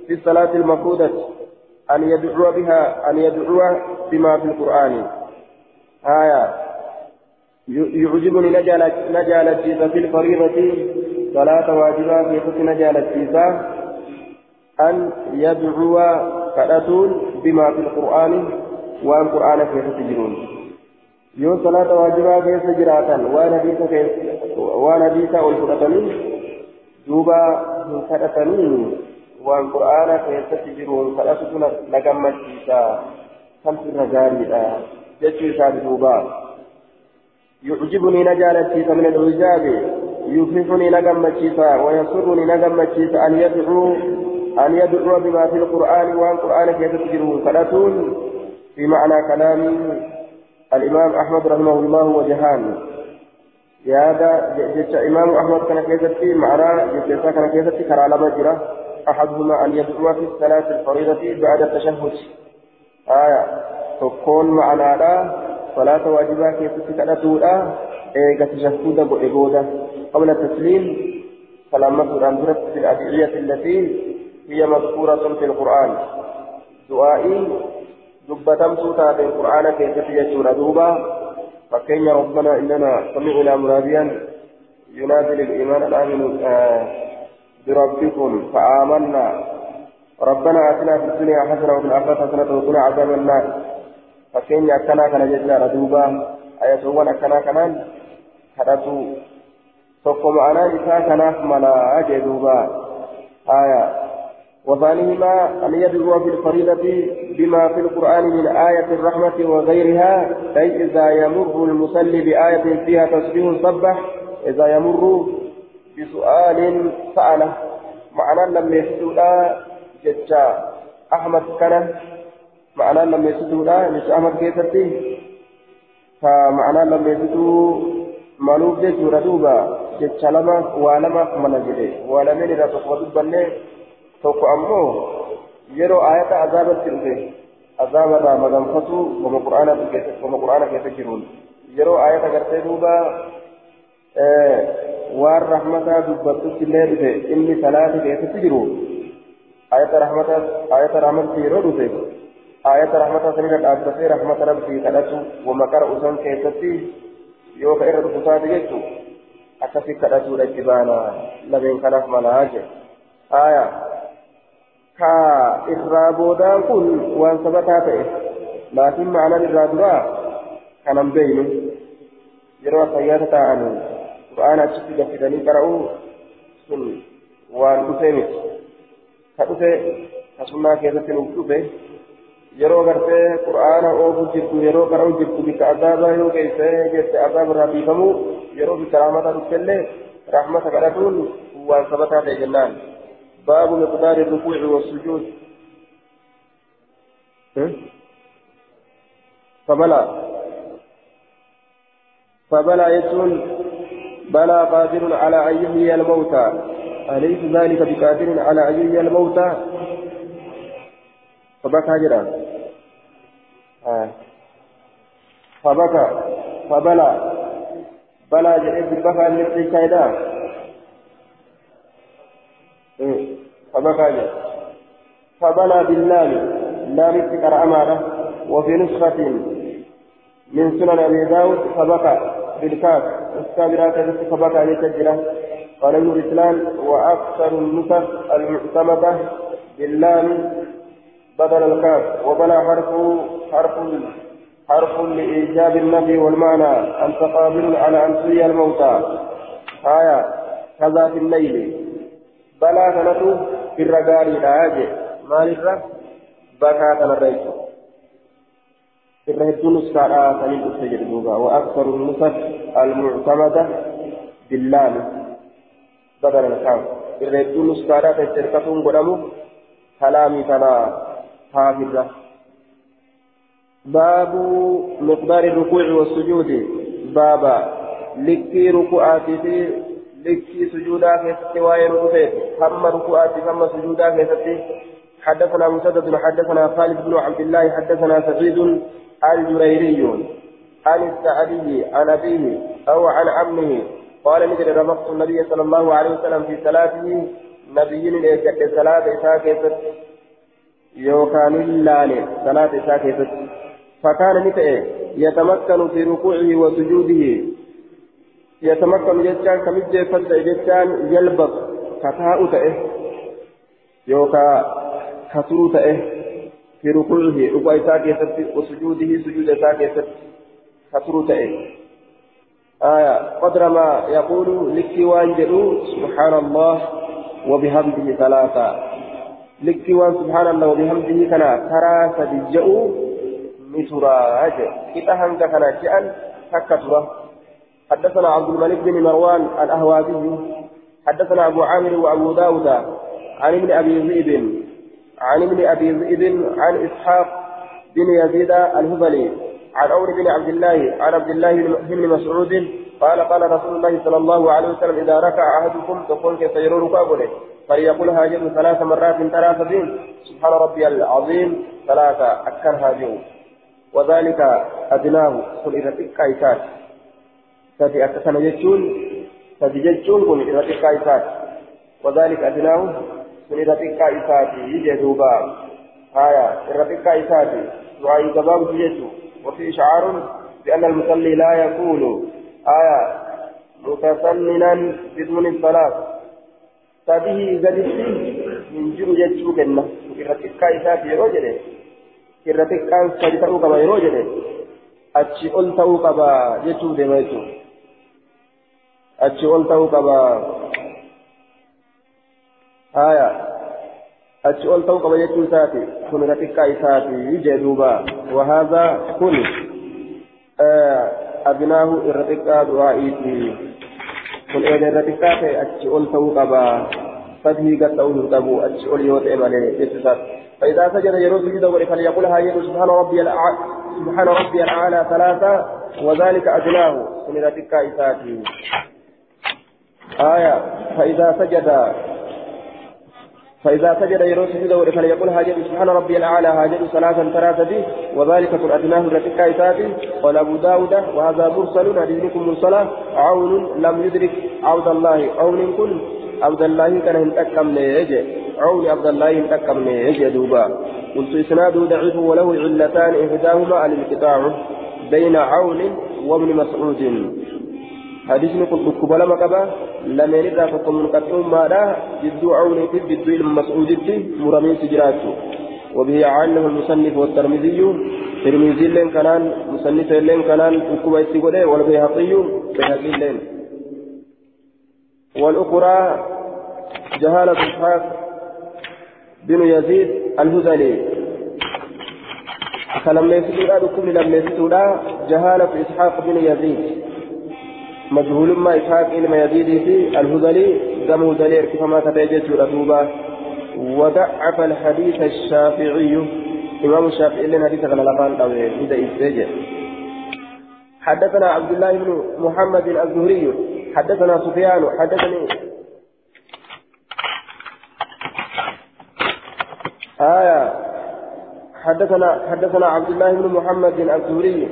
في الصلاة المفروضة. أن يدعو بها أن يدعو بما في القرآن. آية. يعجبني نجال نجال التيسا في الفريضة. صلاة واجبة في حسن نجال أن يدعو كرتون بما في القرآن وأن قرآن في تجرون يو صلاة واجبة في سجراتا وأنا بيتا وأنا بيتا والفرقاني دوبا كرتني وأن قرآن في تجرون كرتون لقمت فيتا خمس رجال جتشي دوبا يعجبني نجالتي من العجاب يفرحني نجم مجيسا ويسرني نجم مجيسا أن يدعو أن يدعو بما في القرآن وأن القرآن كيف تجرون ثلاثون في معنى كلام الإمام أحمد رحمه الله وجهان يا هذا جدت إمام أحمد كان كيف معنى جدت كان كيف كرا لما أحدهما أن يدعو في الصلاة الفريضة بعد التشهد. آية. تكون معنى صلاة واجبة كيف تكرتوها إيجا تشهد بإبودة قبل التسليم سلامة الأمثلة في الأدعية التي هي مذكورة في القرآن. دعائي سوتا في القرآن كيف يجور دوبا. فكين ربنا إننا سمعنا مناديا ينادي للإيمان الآمن آه بربكم فآمنا. ربنا آتنا في الدنيا حسنة وفي الآخرة حسنة وقنا عذاب النار. فكين أكنا كان جزاء دوبا آية أكنا كمان tokko ma'anaa isaa kanaaf malaa jee duuba آية. وثانيهما أن يدعو في الفريضة بما في القرآن من آية الرحمة وغيرها. أي إذا يمر المصلي بآية فيها تسبيح صبح إذا يمر بسؤال سأله معنى لم يسدوا جتا أحمد كان معنى لم يسدوا مش أحمد كيفتي فمعنى لم jechuudha duuba jecha lamaaf waa lamaaf mana jedhe waa lameen irraa tokko dubbanne tokko ammoo yeroo ayata azaabatti dhufe azaabarraa maganfatu koma qur'aana keessa jiruun yeroo ayata gartee duuba waan rahmataa dubbattutti illee dhufe inni salaati keessatti jiru ayata rahmataa ayata rahmatti yeroo dhufe ayata rahmataa sanirra dhaabbatee rahmata rabbii kadhatu wama usan keessatti yoo ka irra dhufu taate jechuun akkasi kadhatuudha itti baana lameen kanaaf malaa jedhe aya ka irraa boodaan kun waan sabataa ta'e laakiin ma'anaan irraa duraa kanan beeynu yeroo asayyaata ta'an qara'uu sun waan dhufee miti ka dhufe ka sunnaa keessatti nuuf dhufe yeroo gartee qur'aana oofu jirtu yeroo qara'u jirtu bika azaabaa yoo geessee jette azaaba irraa biifamu yeroo bika rahmata dhuftellee rahmata kadhatuun waan sabataa ta'e jennaan baabu miqdaari rukuuci wassujuud فبلى فبلى يسون بلى قادر على أن يحيي الموتى. أليس ذلك بقادر على أن يحيي الموتى؟ فبكى جرا آه. فبكى. فبلى. بلى جئت بكى مثل إيه. فبكى جرا فبلى باللام. لام تكر أمانة وفي نسخة من سنن أبي داود فبكى. بالكاف. السابرات التي فبكى لتجرى قال ابن الإسلام وأكثر النسخ المعتمدة باللام بدل الكاف وبنى حرف حرف حرف لإيجاب النفي والمعنى أنت قادر على أن تحيي الموتى. آية كذا في الليل. بلا سنة في الرجال لا ما للرب بكى تنريت الرهدون الساعة سنين أستجد دوبا وأكثر النسخ المعتمدة باللام بدل الكاف الرهدون الساعة تشركتهم قدموا كلامي تنا حافظة باب مقدار الركوع والسجود بابا لكي ركوعاتي في لكي سجودا كيستي واي ركوعاتي هم ركوعاتي هم سجودا كيستي حدثنا مسدد حدثنا خالد بن عبد الله حدثنا سعيد الجريري عن السعدي عن أبيه أو عن عمه. قال نجد رفقت النبي صلى الله عليه وسلم في صلاته نبي ليس صلاة إساء يوكان اللال صلاة إساء فكان نتئ يتمكن في ركوعه وسجوده. يتمكن جتان كمجة فتح جتان يلبس كتاء تئه يوكا كسرو تئه في ركوعه ركوع إساء وسجوده سجود إساء كسرو تئه آية قدر ما يقول لك وانجلوا سبحان الله وبحمده ثلاثة. لك وان سبحان الله وبحمده كنا ترى سجئوا كتا هنگا كان جاء تكترى حدثنا عبد الملك بن مروان الأهوازي حدثنا أبو عامر وأبو داود عن ابن أبي ذئب عن ابن أبي ذئب عن إسحاق بن يزيد الهذلي عن عمرو بن عبد الله عن عبد الله بن مسعود قال قال رسول الله صلى الله عليه وسلم إذا ركع أحدكم تقول كيف يرون كابره فليقول هاجر ثلاث مرات ثلاث سبحان ربي العظيم ثلاثة أكثر هاجر. وذلك أدناه كن إذا تكايسات ساتي أكسن جتشون ساتي جتشون كن إذا تكايسات وذلك أدناه كن إذا تكايسات يجي دوبا آية إذا تكايسات وعي جباب جيتو وفي إشعار بأن المصلي لا يكون آية متسننا بدون الصلاة تبيه قدسي من جرو جتشو كنا إذا تكايسات يروجل irra xiqqaan sadi ta'uu qaba yeroo jedhe achi ol ta'uu qaba jechuuf deema jechuudha achi ol ta'uu qaba haya achi ol ta'uu qaba jechuu isaati kun irra xiqqaa isaati jee duuba wahaadha kun abinaahu irra xiqqaa du'aa'iiti kun eega irra xiqqaa ta'e achi ol ta'uu qaba sadii gad ta'uu hin qabu achi ol yoo ta'e malee jechuu isaati فإذا سجد يروز سجوده فليقول هاجد سبحان ربي الأعلى سبحان ربي الأعلى ثلاثة وذلك أدناه من تكا إساتي آية فإذا سجد فإذا سجد يروز سجوده فليقول هاجد سبحان ربي الأعلى هاجد ثلاثا ثلاثة وذلك كن أدناه تكا إساتي قال أبو داود وهذا مرسل حديثكم مرسلة عون لم يدرك عود الله. عون كن عبد الله كان هنتكم ليجي عون عبد الله تكم يجي دوبا. قلت إسناده ضعيف وله علتان إحداهما الانقطاع بين عون وابن مسعود. حديث نقول قبل ما قبا لم يرد فكم من قتلهم ما لا جدو عون في جدو ابن مسعود مرمين سجراته وبه عنه المصنف والترمذي ترمذي لين كانان مصنف لين كانان وكما يسيقوا والبيهقي بيهقي لين والأخرى جهالة إسحاق بن يزيد الهذلي فلما يسدودا دكم لما يسدودا جهالة إسحاق بن يزيد مجهول ما إسحاق إلما يزيد في الهذلي دم هذلي كيف ما تبيجت رتوبة وضعف الحديث الشافعي إمام الشافعي لنا حديث غلا لقان أو إذا إستجد حدثنا عبد الله بن محمد الزهري حدثنا سفيان حدثني آية. حدثنا حدثنا عبد الله بن محمد الزهري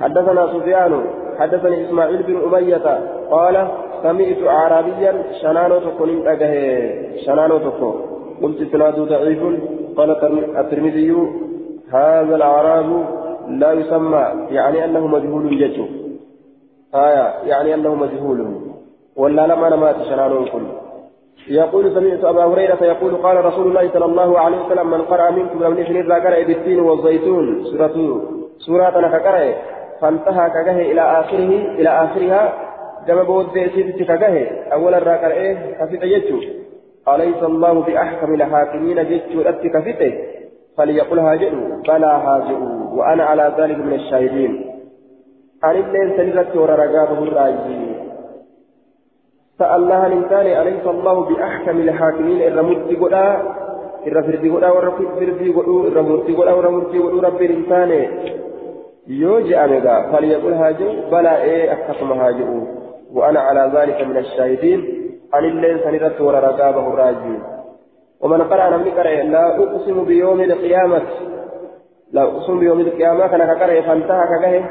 حدثنا سفيان حدثني إسماعيل بن أمية قال سمعت أعرابيا شنانو تكون أجه شنانو تكون. قلت سناد ضعيف قال الترمذي هذا الأعراب لا يسمى يعني أنه مجهول يجو آية يعني أنه مجهول. ولا لما نمات شنانون كل يقول سمعت أبا هريرة يقول قال رسول الله صلى الله عليه وسلم من قرأ منكم لم يفني ذاكر بالتين والزيتون. سورة سورة نككره فانتهى كجه إلى آخره إلى آخرها كما بود سيدتي كجه أولا راكر إيه كفيت يجو أليس الله بأحكم الحاكمين جيتشو أتي كفيته فليقل هاجئوا بلى هاجئوا وأنا على ذلك من الشاهدين عن الليل سنزت ورقابه الراجي سألها الإنسان أليس الله بأحكم الحاكمين إذا مرتي قدا إذا فردي قدا ورفض فردي قدا مرتي قدا ورمرتي قدا رب الإنسان يوجي أمدا فليقل هاجئوا بلى إيه أحكم هاجئوا وأنا على ذلك من الشاهدين عن الليل سنزت ورقابه الراجي ومن قرأ نملك لا أقسم بيوم القيامة لا أقسم بيوم القيامة كان كقرأ فانتهى كقه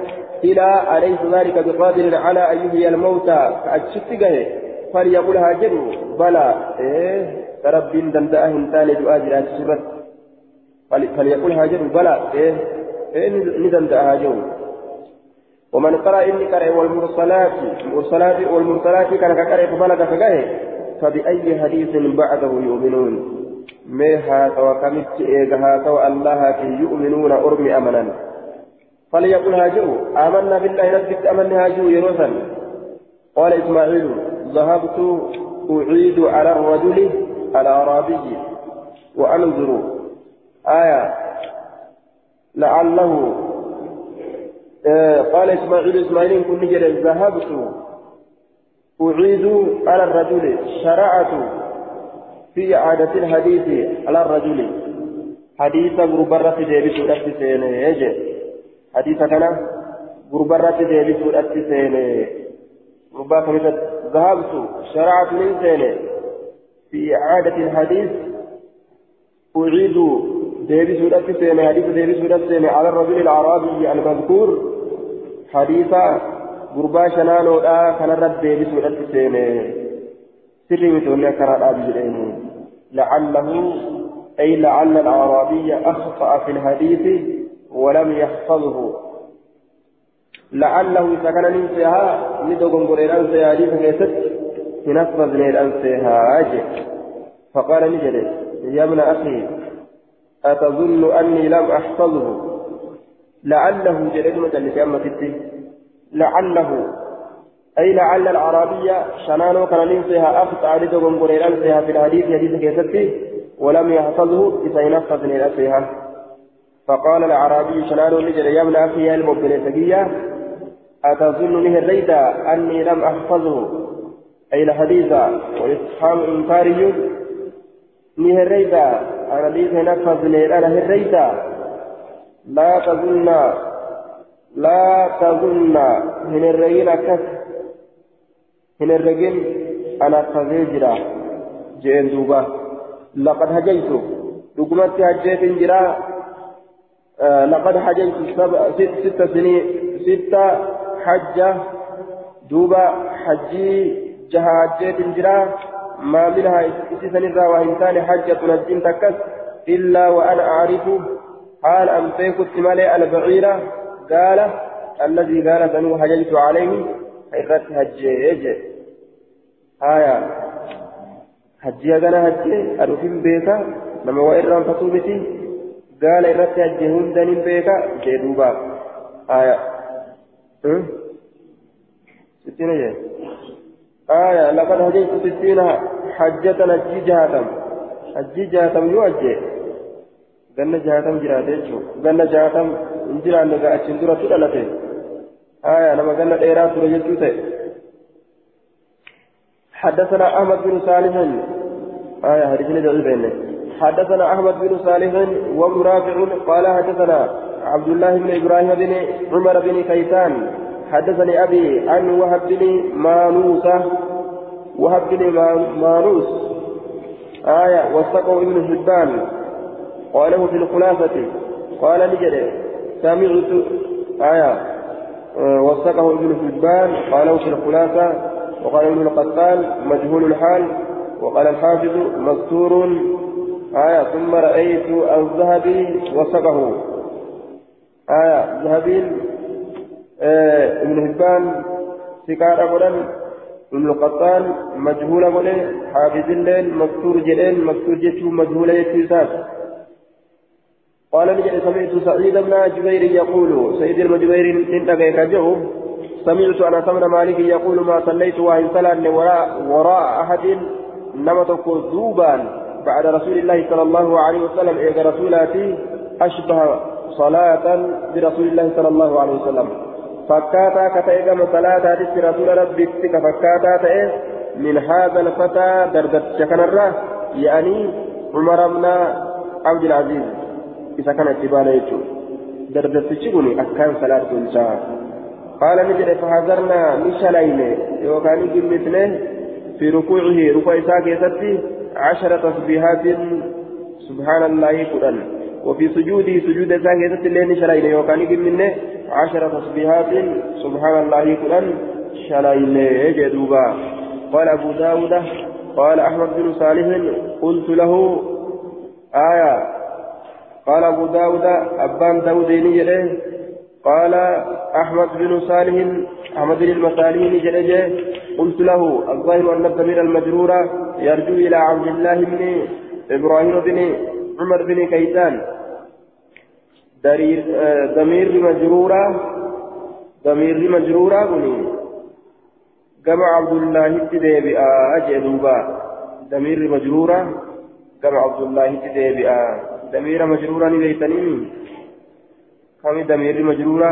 إلى أليس ذلك بقادر على أن يحيي الموتى فأجشت قه فليقول هاجروا بلى إيه رب دندأه انتاني دعاء جرات سورة فليقول هاجروا بلى إيه إيه ندندأ هاجروا ومن قرأ إني قرأ والمرسلات المرسلات والمرسلات كان كقرأ فبلغ فقه فبأي حديث بعده يؤمنون؟ tawa kamitti eega haa tawa allahaatiin yu'minuuna ormi amanan فليقل هاجروا آمنا بالله نثبت أمنا هاجروا يروسا قال إسماعيل ذهبت أعيد على الرجل الأعرابي وأنظر. آية لعله آه قال إسماعيل إسماعيل كن ذهبت أعيد على الرجل شرعت في إعادة الحديث على الرجل. حديث غربرة ديبس ودت سيني حديث كان غربرة ديبس غربا كمثل ذهبت شرعت من سيني. في إعادة الحديث أعيد ديبس ودت سيني حديث ديبس ودت سيني على الرجل الأعرابي المذكور حديث غربا شنانو كان رد ديبس ودت سيني سري متولى كرا أبي لعله أي لعل الأعرابي أخطأ في الحديث ولم يحفظه لعله إذا كان ننسيها ندوكم قرير أنسي حديث كيست تنفذ نير أنسيها فقال نجد يا ابن أخي أتظن أني لم أحفظه؟ لعله جلد مجلس أما لعله. أي لعل العربية شنانو كان ننسيها أخطأ لدوكم قرير أنسيها في الحديث حديث كيست ولم يحفظه إذا ينفذ لنفسها فقال العربي شنان نجد يا ابن أخي المبنى أتظن له الريدا أني لم أحفظه. أي الحديث وإسحام إنكاري نيه الريدا أنا ليس نفذ أنا الريدا لا تظن لا تظن. من الرجل كس من الرجل أنا فزيجرا جين دوبا. لقد هجيت. دقمت هجيت جرا. آه لقد هجيت سبع ست ست سنين. ستة حجة. دوبا حجي. جها هجيت جرا. ما منها سنرى وإنسان حجة نجم تكس إلا وأنا أعرف حال أن تيكت مالي البعيرة قال الذي قال بنو هجيت عليه حيث هجيت آية hajji hagana hajje adufin beeka nama waa irraanfatuu miti gaala irratti hajje hundanin beeka jee duuba aya hajji jahatam hajji jahatam yoo hajje ganna jahatam jiraate jechuu ganna jahatam hin jiraanne ga achin duratu dhalate aya nama ganna dheeraa ture jechuu ta'e حدثنا أحمد بن صالح آية حديثنا ضعيفين حدثنا أحمد بن صالح وابن رافع قال حدثنا عبد الله بن إبراهيم بن عمر بن كيسان حدثني أبي عن وهب بن مانوسة وهب بن مانوس. آية وثقه ابن حبان. قاله في الخلاصة قال نجد سمعت آية وثقه ابن حبان. قاله في الخلاصة وقال ابن القتال مجهول الحال. وقال الحافظ مستور. آية ثم رأيت الذهبي وثقه. آية ذهبي ابن هبان سكار أبدا ابن القطان مجهول وله حافظ الليل مكتور جلين مكتور جتو مجهول يتيسات قال نجد سمعت سعيد بن جبير يقول سيد المجبير انتقى كجو سمعت أنا ثمن مالك يقول ما صليت وان صلى وراء وراء احد نمت ذوبان بعد رسول الله صلى الله عليه وسلم إيه رسولاتي أشبه صلاة برسول الله صلى الله عليه وسلم فكاتا كتايقم صلاة في رسول ربي فكاتا تأيه من هذا الفتى دردت شكنرة يعني عمر بن عبد العزيز. إذا كان اتبانا يجو دردت شكني أكان صلاة كنشا قال نجد فحذرنا مشلين. يوكاني قمتنه في ركوعه. ركوع ستي عشر تسبيحات. سبحان الله قرآن وفي سجوده سجود إساء ستي اللين شلين يوكاني منه عشر تسبيحات سبحان الله قرآن شلين جدوبا. قال أبو داود قال أحمد بن صالح قلت له آية. قال أبو داود أبان داوديني قال أحمد بن صالح أحمد بن المصالحين جلجه قلت له الظاهر أن الضمير المجرور يرجو إلى عبد الله بن إبراهيم بن عمر بن كيسان. ضمير مجرورة ضمير مجرورة بني. كما عبد الله تدي أجدوبا ضمير مجرورة كما عبد الله تدي ضمير مجرورة ليتنين كم ضمير مجرورة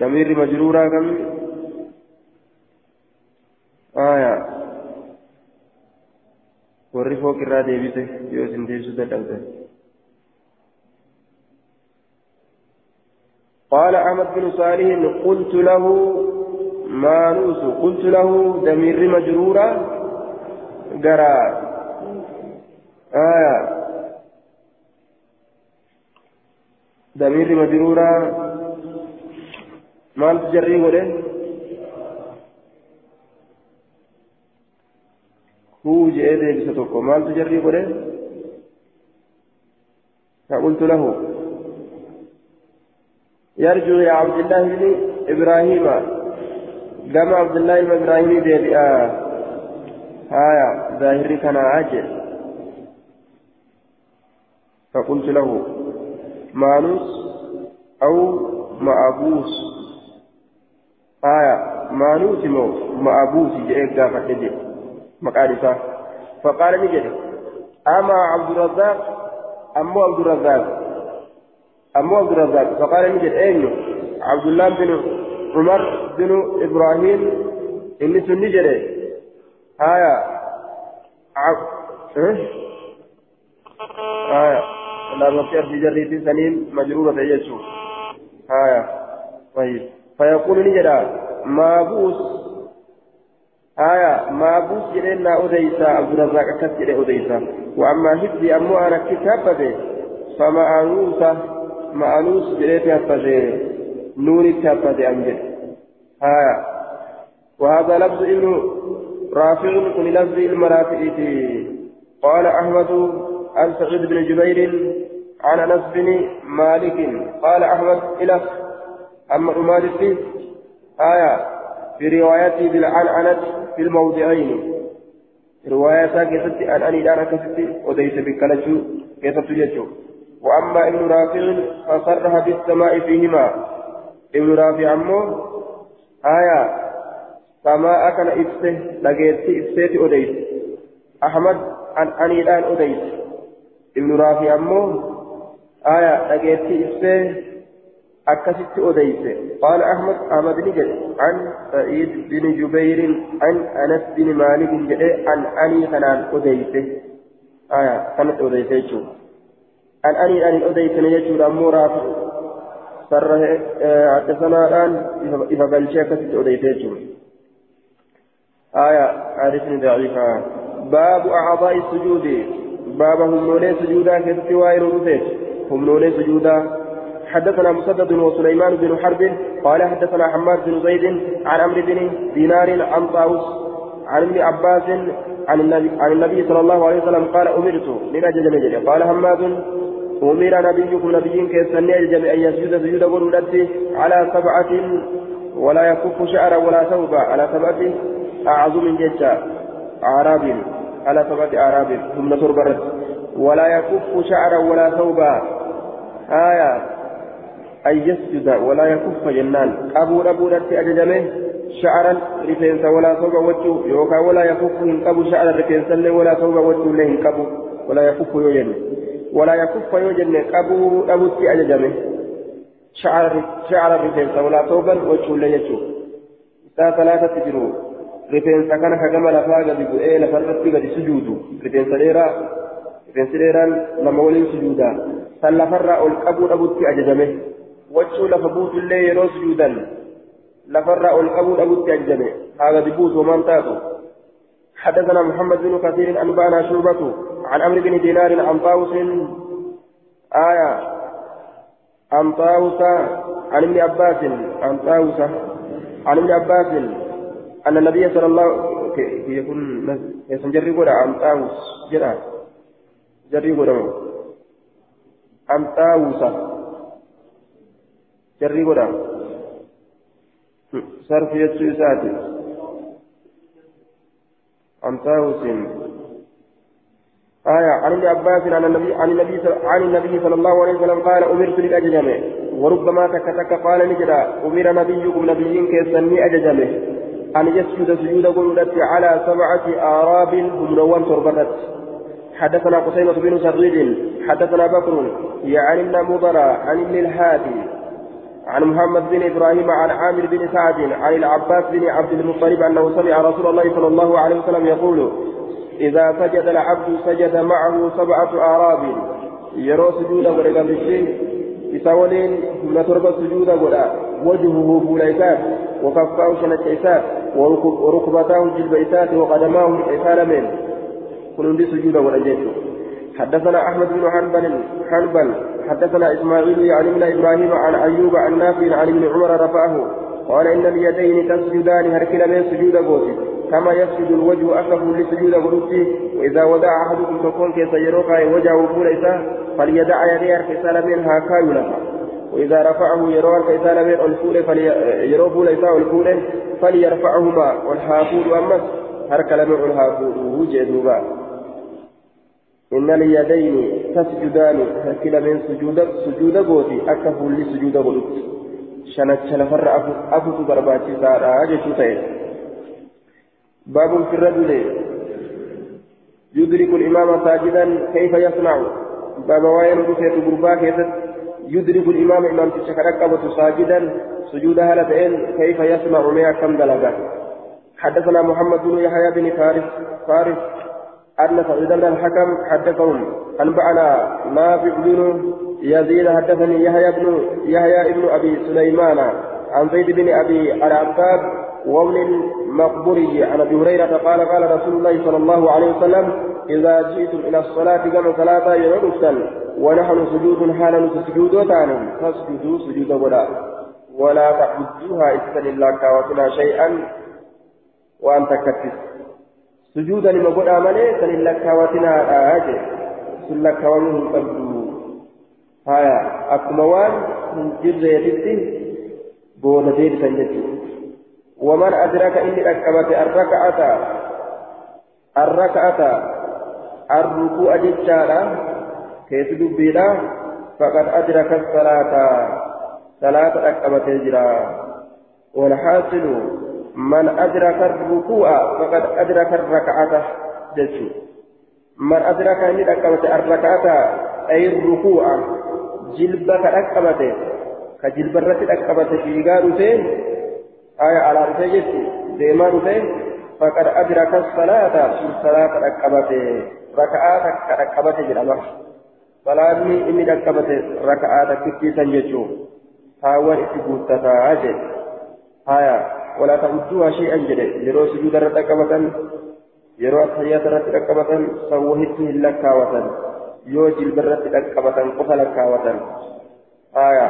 ضمير مجرورة كم؟ آية. Warri fooqirraa deebise yoo isin deebisuu dadhabde. قال أحمد بن صالح قلت له مانوس قلت له دمير مجرورة قرا آية دمير مجرورة مال تجري وله هو جاء ديبس مال تجري وله فقلت له يرجو يا عبد الله بن إبراهيم قام عبد الله بن إبراهيم ديبي آه هايا ظاهري كان عاجل فقلت له مانوس أو مأبوس آية مانوس مو مأبوس جئت قافة مقالسة فقال نجد أما عبد الرزاق أمو عبد الرزاق. أمو عبد الرزاق. فقال نجد أين عبد الله بن عمر بن إبراهيم. إني سنجد آية. عب... إيه؟ آية. لا نصير في جريد سنين مجرورة يجو آية. طيب. فيقول نجدا مابوس آية مابوس جرينا أديسا عبد الرزاق كثير أديسا وأما حفظي أمو أنا كتابة فمأنوسة مأنوس جريت أفضي نوري كتابة أمجد. آية. وهذا لفظ إنه رافع كل لفظ المرافئ قال أحمد عن سعيد بن جبير عن أنس بن مالك. قال أحمد إلى أما أمادتي آية. في روايته بالعنعنة في الموضعين. رواية كيست أن أني دانا كست وديس بكالجو كيست يجو وأما ابن رافع فصرها بالسماء فيهما. ابن رافع أمه آية سماء كان إفسه لقيت إفسه أديس. أحمد أن أني دان أديس. ابن رافع أمه آية لقيت إفسه أكست أديس قال أحمد أحمد نجد عن سعيد بن جبير عن أنس بن مالك جد عن أني كان أديس آية كانت أديس عن أني أن أديس نجد أمورا سر حدثنا الآن إذا قال شيء كست أديس آية عارفني ضعيفة باب أعضاء السجود باب هم نولي سجودا كست وائر هم نولي سجودا حدثنا مسدد وسليمان بن حرب قال حدثنا حماد بن زيد عن عمرو بن دينار عن طاووس عن ابن عباس عن النبي عن النبي صلى الله عليه وسلم قال أمرت من أجل نجري قال حماد أمر نبيكم نبيين كيسني أجل أن يسجد سجود قلولته على سبعة ولا يكف شعرا ولا ثوبا على سبعة أعظم ججا أعراب. على سبعة أعراب. ثم تربرت ولا يكف شعرا ولا ثوبا. آية. أن يسجد ولا يكف جنان. أبو أبو نتي أججمه شعرا رفينس ولا ثوبا وجه يوكا ولا يكف هنكب شعرا رفينس ولا ثوبا وجه له هنكب ولا يكف يوجن ولا يكف يوجن أبو أبو تي أججمه شعر شعر رفينس ولا ثوبا وجه له يجو. ثلاثة تجروا kana hagama lafaa gadi bu'ee lafarratti gadi sujuudu rifeensa dheeraa rifeensi dheeraan nama waliin sujuuda san lafarraa ol qabuu dhabutti ajajame wachuu lafa buutullee yeroo sujuudan lafarraa ol qabuu dhabutti ajajame haa buutu حدثنا محمد بن كثير أنبأنا شعبة عن عمرو بن دينار عن طاووس. آية. عن طاووس عن ابن عباس. عن طاووس عن ابن عباس. أن النبي صلى الله يكون يسنجري قد عن طاووس. جرى جري قد عن طاووس. قد صرف يتسو إساتي عن طاووس آية عن ابن عباس عن النبي عن النبي عن النبي صلى الله عليه وسلم قال أمرت للأججمة وربما تكتك قال نجدا أمر نبيكم نبيين كيسني أججمه أن يسجد سجود قلت على سبعة آراب همنوان تربتت حدثنا قتيبة بن سعيد حدثنا بكر يعني ابن مضر عن ابن الهادي عن محمد بن إبراهيم عن عامر بن سعد عن العباس بن عبد المطلب أنه سمع رسول الله صلى الله عليه وسلم يقول إذا سجد العبد سجد معه سبعة آراب يرى سجود ورقم الشيء إساولين من تربة سجود وجهه فوليسات وكفاه شنة وركبتاه جلبيتات وقدماه إسالمين كل سجود ورجيت حدثنا أحمد بن حنبل حنبل حدثنا إسماعيل يعني من إبراهيم عن أيوب عن نافع عن ابن عمر رفعه قال إن اليدين تسجدان هركل من سجود قوتي كما يسجد الوجه أكف لسجود قلوبه وإذا وضع أحدكم تكون كيس يروقا وجهه فوليسا فليدع يديه هركسال منها كايلها وإذا رفعه يروى الكيسان من الفول فليرو فوليسا الفول فليرفعهما والحافود أمس هركل من الحافود وجدوبا إن اليدين تسجدان هركل من سجود سجود قوتي أكف لسجود قلوبه shanacha lafarra afutu barbaachisaadha jechuu ta'e باب في الرجل. يدرك الإمام ساجدا كيف يصنع. باب وين رفيت غربا كيف؟ يدرك الإمام إمام تشكرك ساجدا. سجود هلتين كيف يصنع؟ ما كم دلقا حدثنا محمد بن يحيى بن فارس فارس. أن سعيد بن الحكم حدثهم. أنبأنا نافع بن يزيد حدثني يحيى بن يحيى بن أبي سليمان عن زيد بن أبي العباد وابن المقبري عن أبي هريرة قال قال رسول الله صلى الله عليه وسلم إذا جئتم إلى الصلاة كما صلاه يرسل ونحن سجود حالا سجود تانم فاسجدوا سجود ولا ولا تعبدوها اسكن الله كاوتنا شيئا وان تكتس سجودا لما قد امنه سن الله كاوتنا أجي سلك ومن قبل haya akkuma waan hin jirreetitti booda deebisan jechuudha waman adraka inni dhaqqabate arraka'ata arraka'ata arruku'a jechaadha keessi dubbiidha faqad adraka salaata salaata dhaqqabatee jira والحاصل من أدرك الركوع فقد أدرك الركعة جسو من أدرك أن أكبت الركعة أي الركوع ka dhaqqabate ka jilba irratti dhaqqabate fiigaa dhufe aya alaa dhufe jechu deemaa dhufe faqad adraka salaata salaata dhaqqabate raka'aa takka dhaqqabate jedhama salaanni inni dhaqqabate raka'aa takkittiisan jechuu haawwan ولا تعدوها شيئا جدا يرو سجود الرقبة يرو التحيات الرقبة سوهته لكاوة yoo jilbarratti dhaqqabatan qofa lakkaawatan aya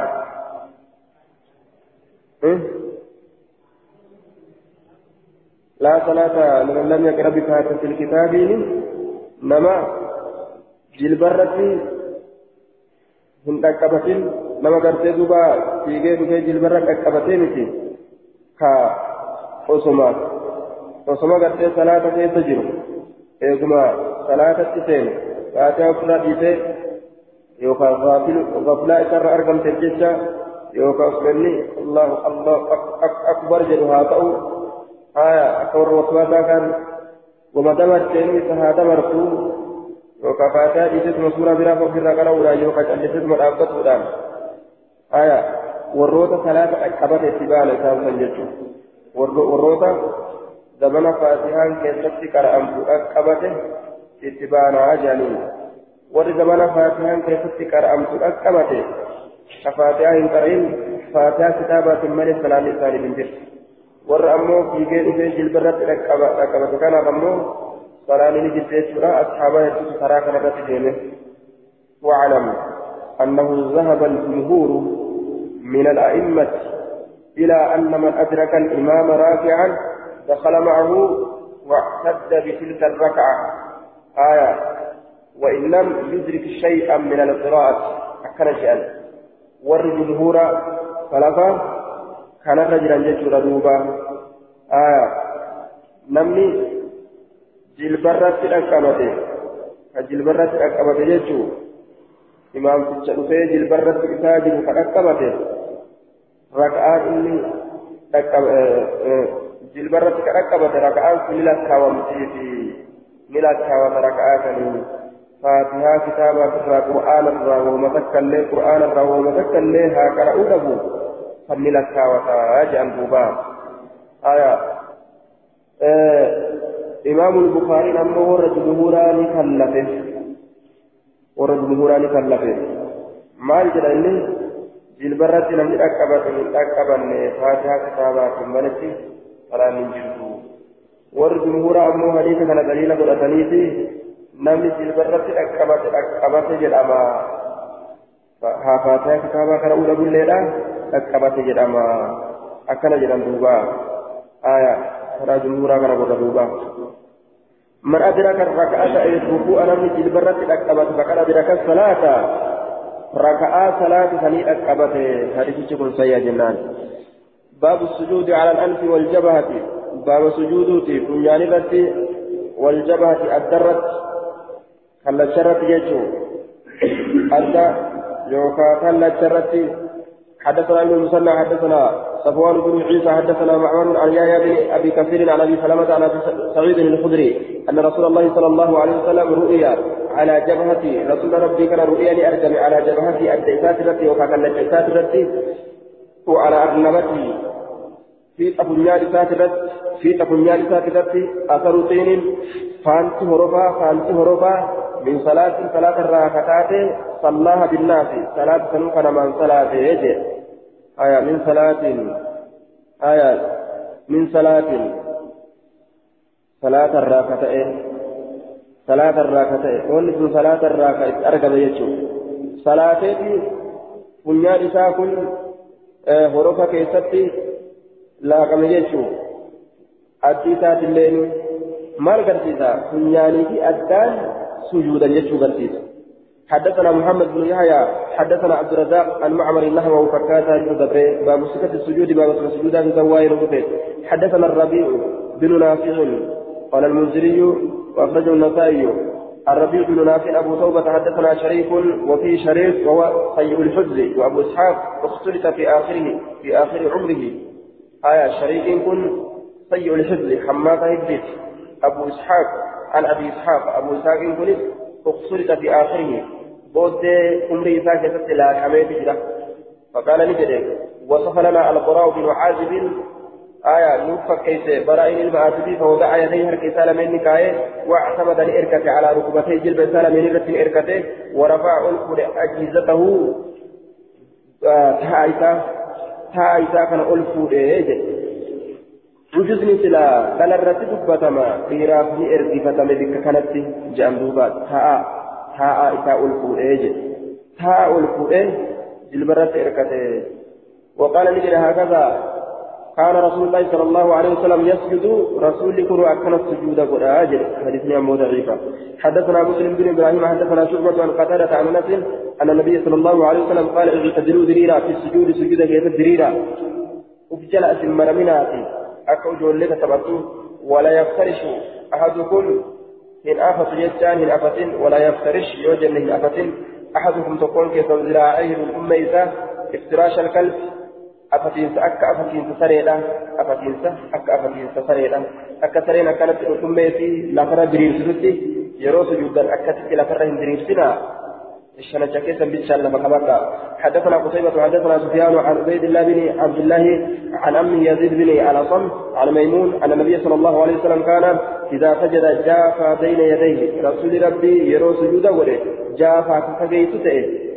لا صلاة لمن لم يقرأ بفاتحة الكتاب نما جلبرتي hin dhaqqabatin nama gartee duuba fiigee dhufee jilbarra dhaqqabatee osoma osoma gartee salaata keessa jiru eeguma salaatatti seenu faatiha ofirraa dhiisee yookaan gaflaa isarra argamteef jecha yookaan usmanni allahu allahu akbar jedhu haa ta'u haya akka warra waswaasaa kan wama dabarteenu isa haa dabartuu yookaan faatihaa dhiisetuma suuraa biraa ofirraa qara'uudhaan yookaan callisetuma dhaabbatuudhaan haya warroota salaata qaqqabate itti baana isaan san jechuudha warroota zamana faatihaan keessatti qara'amtu qaqqabate itti baanaa jedhaniin warri zamana faatihaan keessatti qara'amtu qaqqabate ka faatihaa hin qara'in faatihaa kitaabaatiin malee salaanni isaanii hin jirtu warra ammoo fiigee dhufee jilbarratti dhaqqabate kanaaf ammoo صلاني نجد يجرى أصحابه يجد تراك نبت دينه واعلم أنه ذهب الجمهور من الأئمة إلى أن من أدرك الإمام راكعا دخل معه واعتد بتلك الركعة. آية. وإن لم يدرك شيئا من القراءة أكن شيئا. ور جمهور فلفا كان رجلا يجرى دوبا آية. نمني jilbarratti dhaqqabate ka jilbarratti dhaqqabate jechuun imaamticha dhufee jilbarratti isaa jiru inni jilbarratti ka dhaqqabate raka'aan sun ni lakkaawamtii fi ni lakkaawata raka'aa kanii faatihaa kitaabaa irraa qur'aana irraa wooma takkallee qur'aana irraa wooma takkallee haa qara'uu dhabu kan ni lakkaawata jedhan duubaa aayaa إمام البخاري أما ورد جمهوران كلفه ورد جمهوران كلفه ما يجد لم من أكبن فاتحة كتابات ملتي فلا من جلدو ورد جمهور أمو حديث كان دليل قد أتنيتي نمي جلبرة أكبت أكبت جل أما ها فاتحة كتابة كان أولا بالليلة أكبت جل أما أكنا جل دوبا آية karaa jumhuuraa kana godha duuba. Man adraka raka'ata ay ruku'a namni jilbarratti dhaqqabate faqad adraka salaata raka'aa salaati sanii dhaqqabate hadisichi kun sayya jennaan baabu sujuudi ala al-anfi waljabahati baaba sujuuduuti funyaan irratti waljabahati addarratti kallacharratti jechuu adda yookaa kallacharratti حدثنا ابن المثنى حدثنا صفوان بن عيسى حدثنا معمر عن يحيى بن أبي كثير عن أبي سلمة عن سعيد الخدري أن رسول الله صلى الله عليه وسلم رؤيا على جبهتي رسول ربي كان رؤيا لارجم على جبهتي الديسات التي وكان الديسات التي وعلى أرنبتي. في أبنيان ساترت في أبنيان ساترت أثر طين فانت هربا فانت هربا من صلاة صلاة الراكتات صلاها بالناس. صلاة سنوكنا من صلاة يجي آية من صلاة آية من صلاة صلاة الراكتين صلاة الراكتين ولد صلاة الراكتين أرقب يجو. صلاتي بنيان ساكن هربا كيستي laaqame jechuun addii isaatiilleen maal garsiisa funyaanii fi addaan sujuudan jechuu garsiisa حدثنا محمد بن يحيى حدثنا عبد الرزاق عن معمر نحوه فكاتا جدبري باب صفة السجود باب السجود في زواير حدثنا الربيع بن نافع قال المنذري وأخرجه النسائي. الربيع بن نافع أبو توبة حدثنا شريك وفي شريك وهو سيء الحفظ وأبو إسحاق اختلط في آخره في آخر عمره. آية شريك كن سيء الحفظ حماد هدت أبو إسحاق عن أبي إسحاق أبو إسحاق كن اقصرت في آخره. بود عمر إسحاق يسد لا كميت جدا. فقال نجد وصف لنا القراء بن عازب. آية نوفى كيس برائن المآتبي فوضع يديه الكسال من نكاية. واعتمد الإركة على ركبتيه جلب سال من رت الإركة ورفع أنفر أجهزته آه تهايتا taa isaa kana ol kanarratti dubbatama dhiiraaf ni ergifatame bikka kanatti jedhan duuba taa'a taa'a isaa ol fuudhee jedhe. Taa'a ol fuudhee jilbarratti ergate. وقال نجد هكذا كان رسول الله صلى الله عليه وسلم يسجد رسول كن أكن السجود قل أجل حديثنا أبو ضعيفة حدثنا مسلم بن إبراهيم حدثنا شعبة عن قتادة عن أنس أن النبي صلى الله عليه وسلم قال اعتدلوا ذريرا في السجود سجود كيف ذريرا وفجل أسم مرمنات أكو جولك تبطوا ولا يفترش أحدكم إن أفت جتان إن أفت ولا يفترش يوجد إن أفت أحدكم تكون كيف ذراعيه من أمة افتراش الكلب afatiinsa akka afatiinsa sareedha afatiinsa akka afatiinsa sareedha akka sareen akkanatti dhudhummeeti lafarra diriirsitutti yeroo sujuudan akkasitti lafarra hin diriirsinaa الشنجة كيسا بيتشان لما كبكا حدثنا قتيبة حدثنا سفيان عن عبيد الله بن عبد الله عن أمه يزيد بن الأصم عن ميمون أن النبي صلى الله عليه وسلم كان إذا سجد جافا بين يديه رسول ربي يرو سجودا وله. جافا كفقيت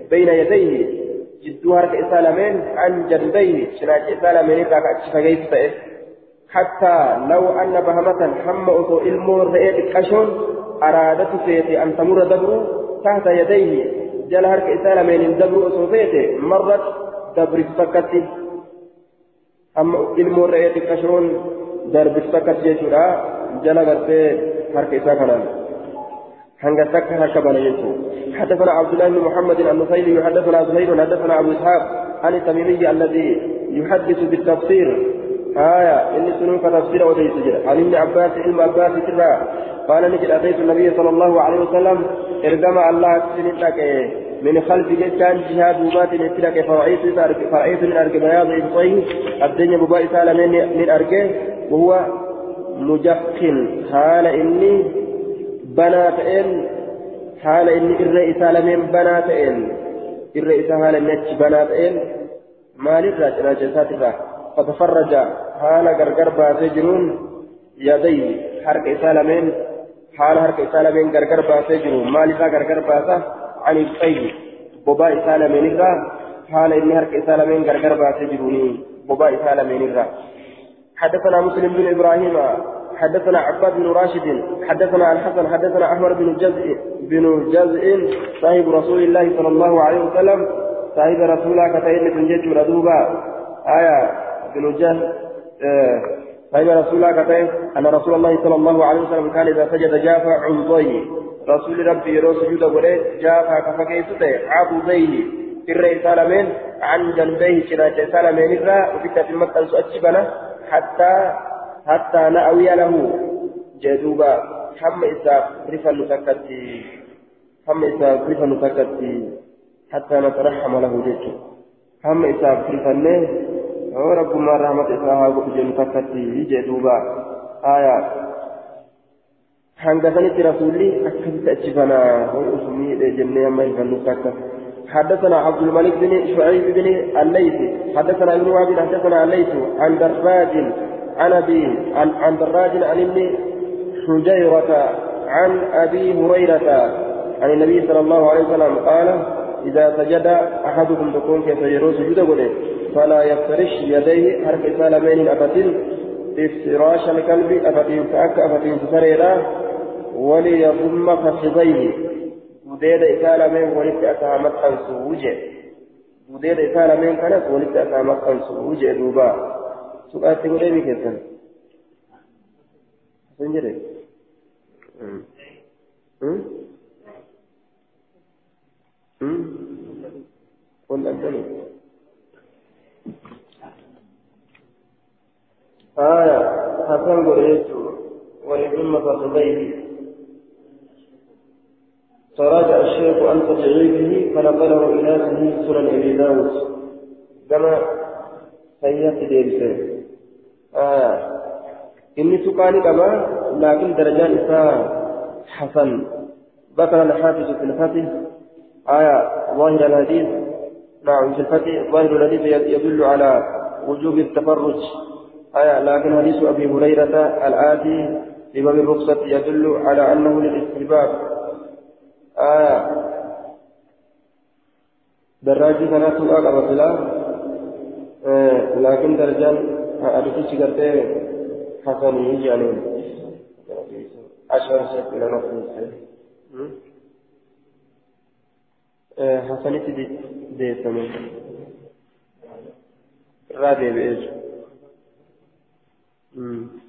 بين يديه. جدو هرك إسالمين عن جنبيه شناك إسالمين راك أتشفقيت تأه. حتى لو أن بهمة حم أتو إلمو رئيت كشون أرادت فيتي أن تمر دبر تحت يديه. جل هرك إسالمين دبر أتو فيتي مرت دبر سكتي أما إلمو رئيت كشون درب سكت جيشورا جل غرفي هرك إسالمين هنگا تك هكذا يجو حدثنا عبد الله بن محمد النصيري حدثنا زهير حدثنا ابو اسحاق عن التميمي الذي يحدث بالتفسير آية إني سنوك تفسير ودي سجل عن ابن عباس علم عباس كذا قال نجد أتيت النبي صلى الله عليه وسلم إرجم الله سنتك من خلف جتان جهاد ومات نتلك فرأيت من أرك بياض إبطيه. الدنيا سالم من أركه وهو مجخن. قال إني banaa ta'een haala inni irra isaa lameen banaa ta'een irra isaa haala inni achi yadayhi harka isaa lameen haala harka isaa lameen gargar baasee jiru maal isaa gargar baasa ani ibsayhi bobaa isaa lameenirraa haala inni harka isaa lameen gargar baasee jiruuni bobaa isaa lameenirraa حدثنا مسلم بن إبراهيم حدثنا عباد بن راشد حدثنا الحسن حدثنا احمد بن جزء بن جزء صاحب رسول الله صلى الله عليه وسلم صاحب رسول الله كتائب من جد ردوبا آية بن جزء صاحب رسول الله كتائب أن رسول الله صلى الله عليه وسلم كان إذا سجد جافا عنضيه رسول ربي يرو سجود وليه جافا كفكيسته irra isaa lameen عن جنبيه isaa lameen irraa ofitti ati maxxansu achi bana حتى نأوي له. جدوبا هم إساف رفا نتكتي هم إساف رفا نتكتي حتى نترحم له جدو هم إساف رفا هو رب ما رحمة إساها وجن تكتي جدوبا آية. banaa hoy usumii jennee amma hin fannu takka حدثنا عبد الملك بن شعيب بن الليث. حدثنا ابن وهب. حدثنا الليث عن دراج عن أبي عن عن دراج عن ابن حجيرة عن أبي هريرة عن النبي صلى الله عليه وسلم قال إذا سجد أحدكم تكون كيف يرو سجود فلا يفترش يديه حرف سالمين أفتن افتراش الكلب أفتن فأك أفتن سريرا وليضم فخذيه. وديد إسالمين ولت أسامت أنسوجه وديد إسالمين كانت ولت أسامت أنسوجه دوبا. suqaatti godhee mi keessan sun jedhe kun dhaggani آية حسن قريت ولثم فخذيه فراجع الشيخ عن تجعيبه فنقله إلى سنن أبي داود. كما سيئة ديبسه آه إني سكاني كما لكن درجات إساء حسن. ذكر الحافظ في الفتح. آية ظاهر الحديث. نعم في الفتح ظاهر الحديث يدل على وجوب التفرج. آية لكن حديث أبي هريرة الآتي في باب الرخصة يدل على أنه للاستحباب. آية. دراجي كانت سؤال أبو آه لكن درجان أبتش قرتي حسني جانين عشر سنة إلى نصف حسنتي دي دي سنة. رادي بإيش Mm.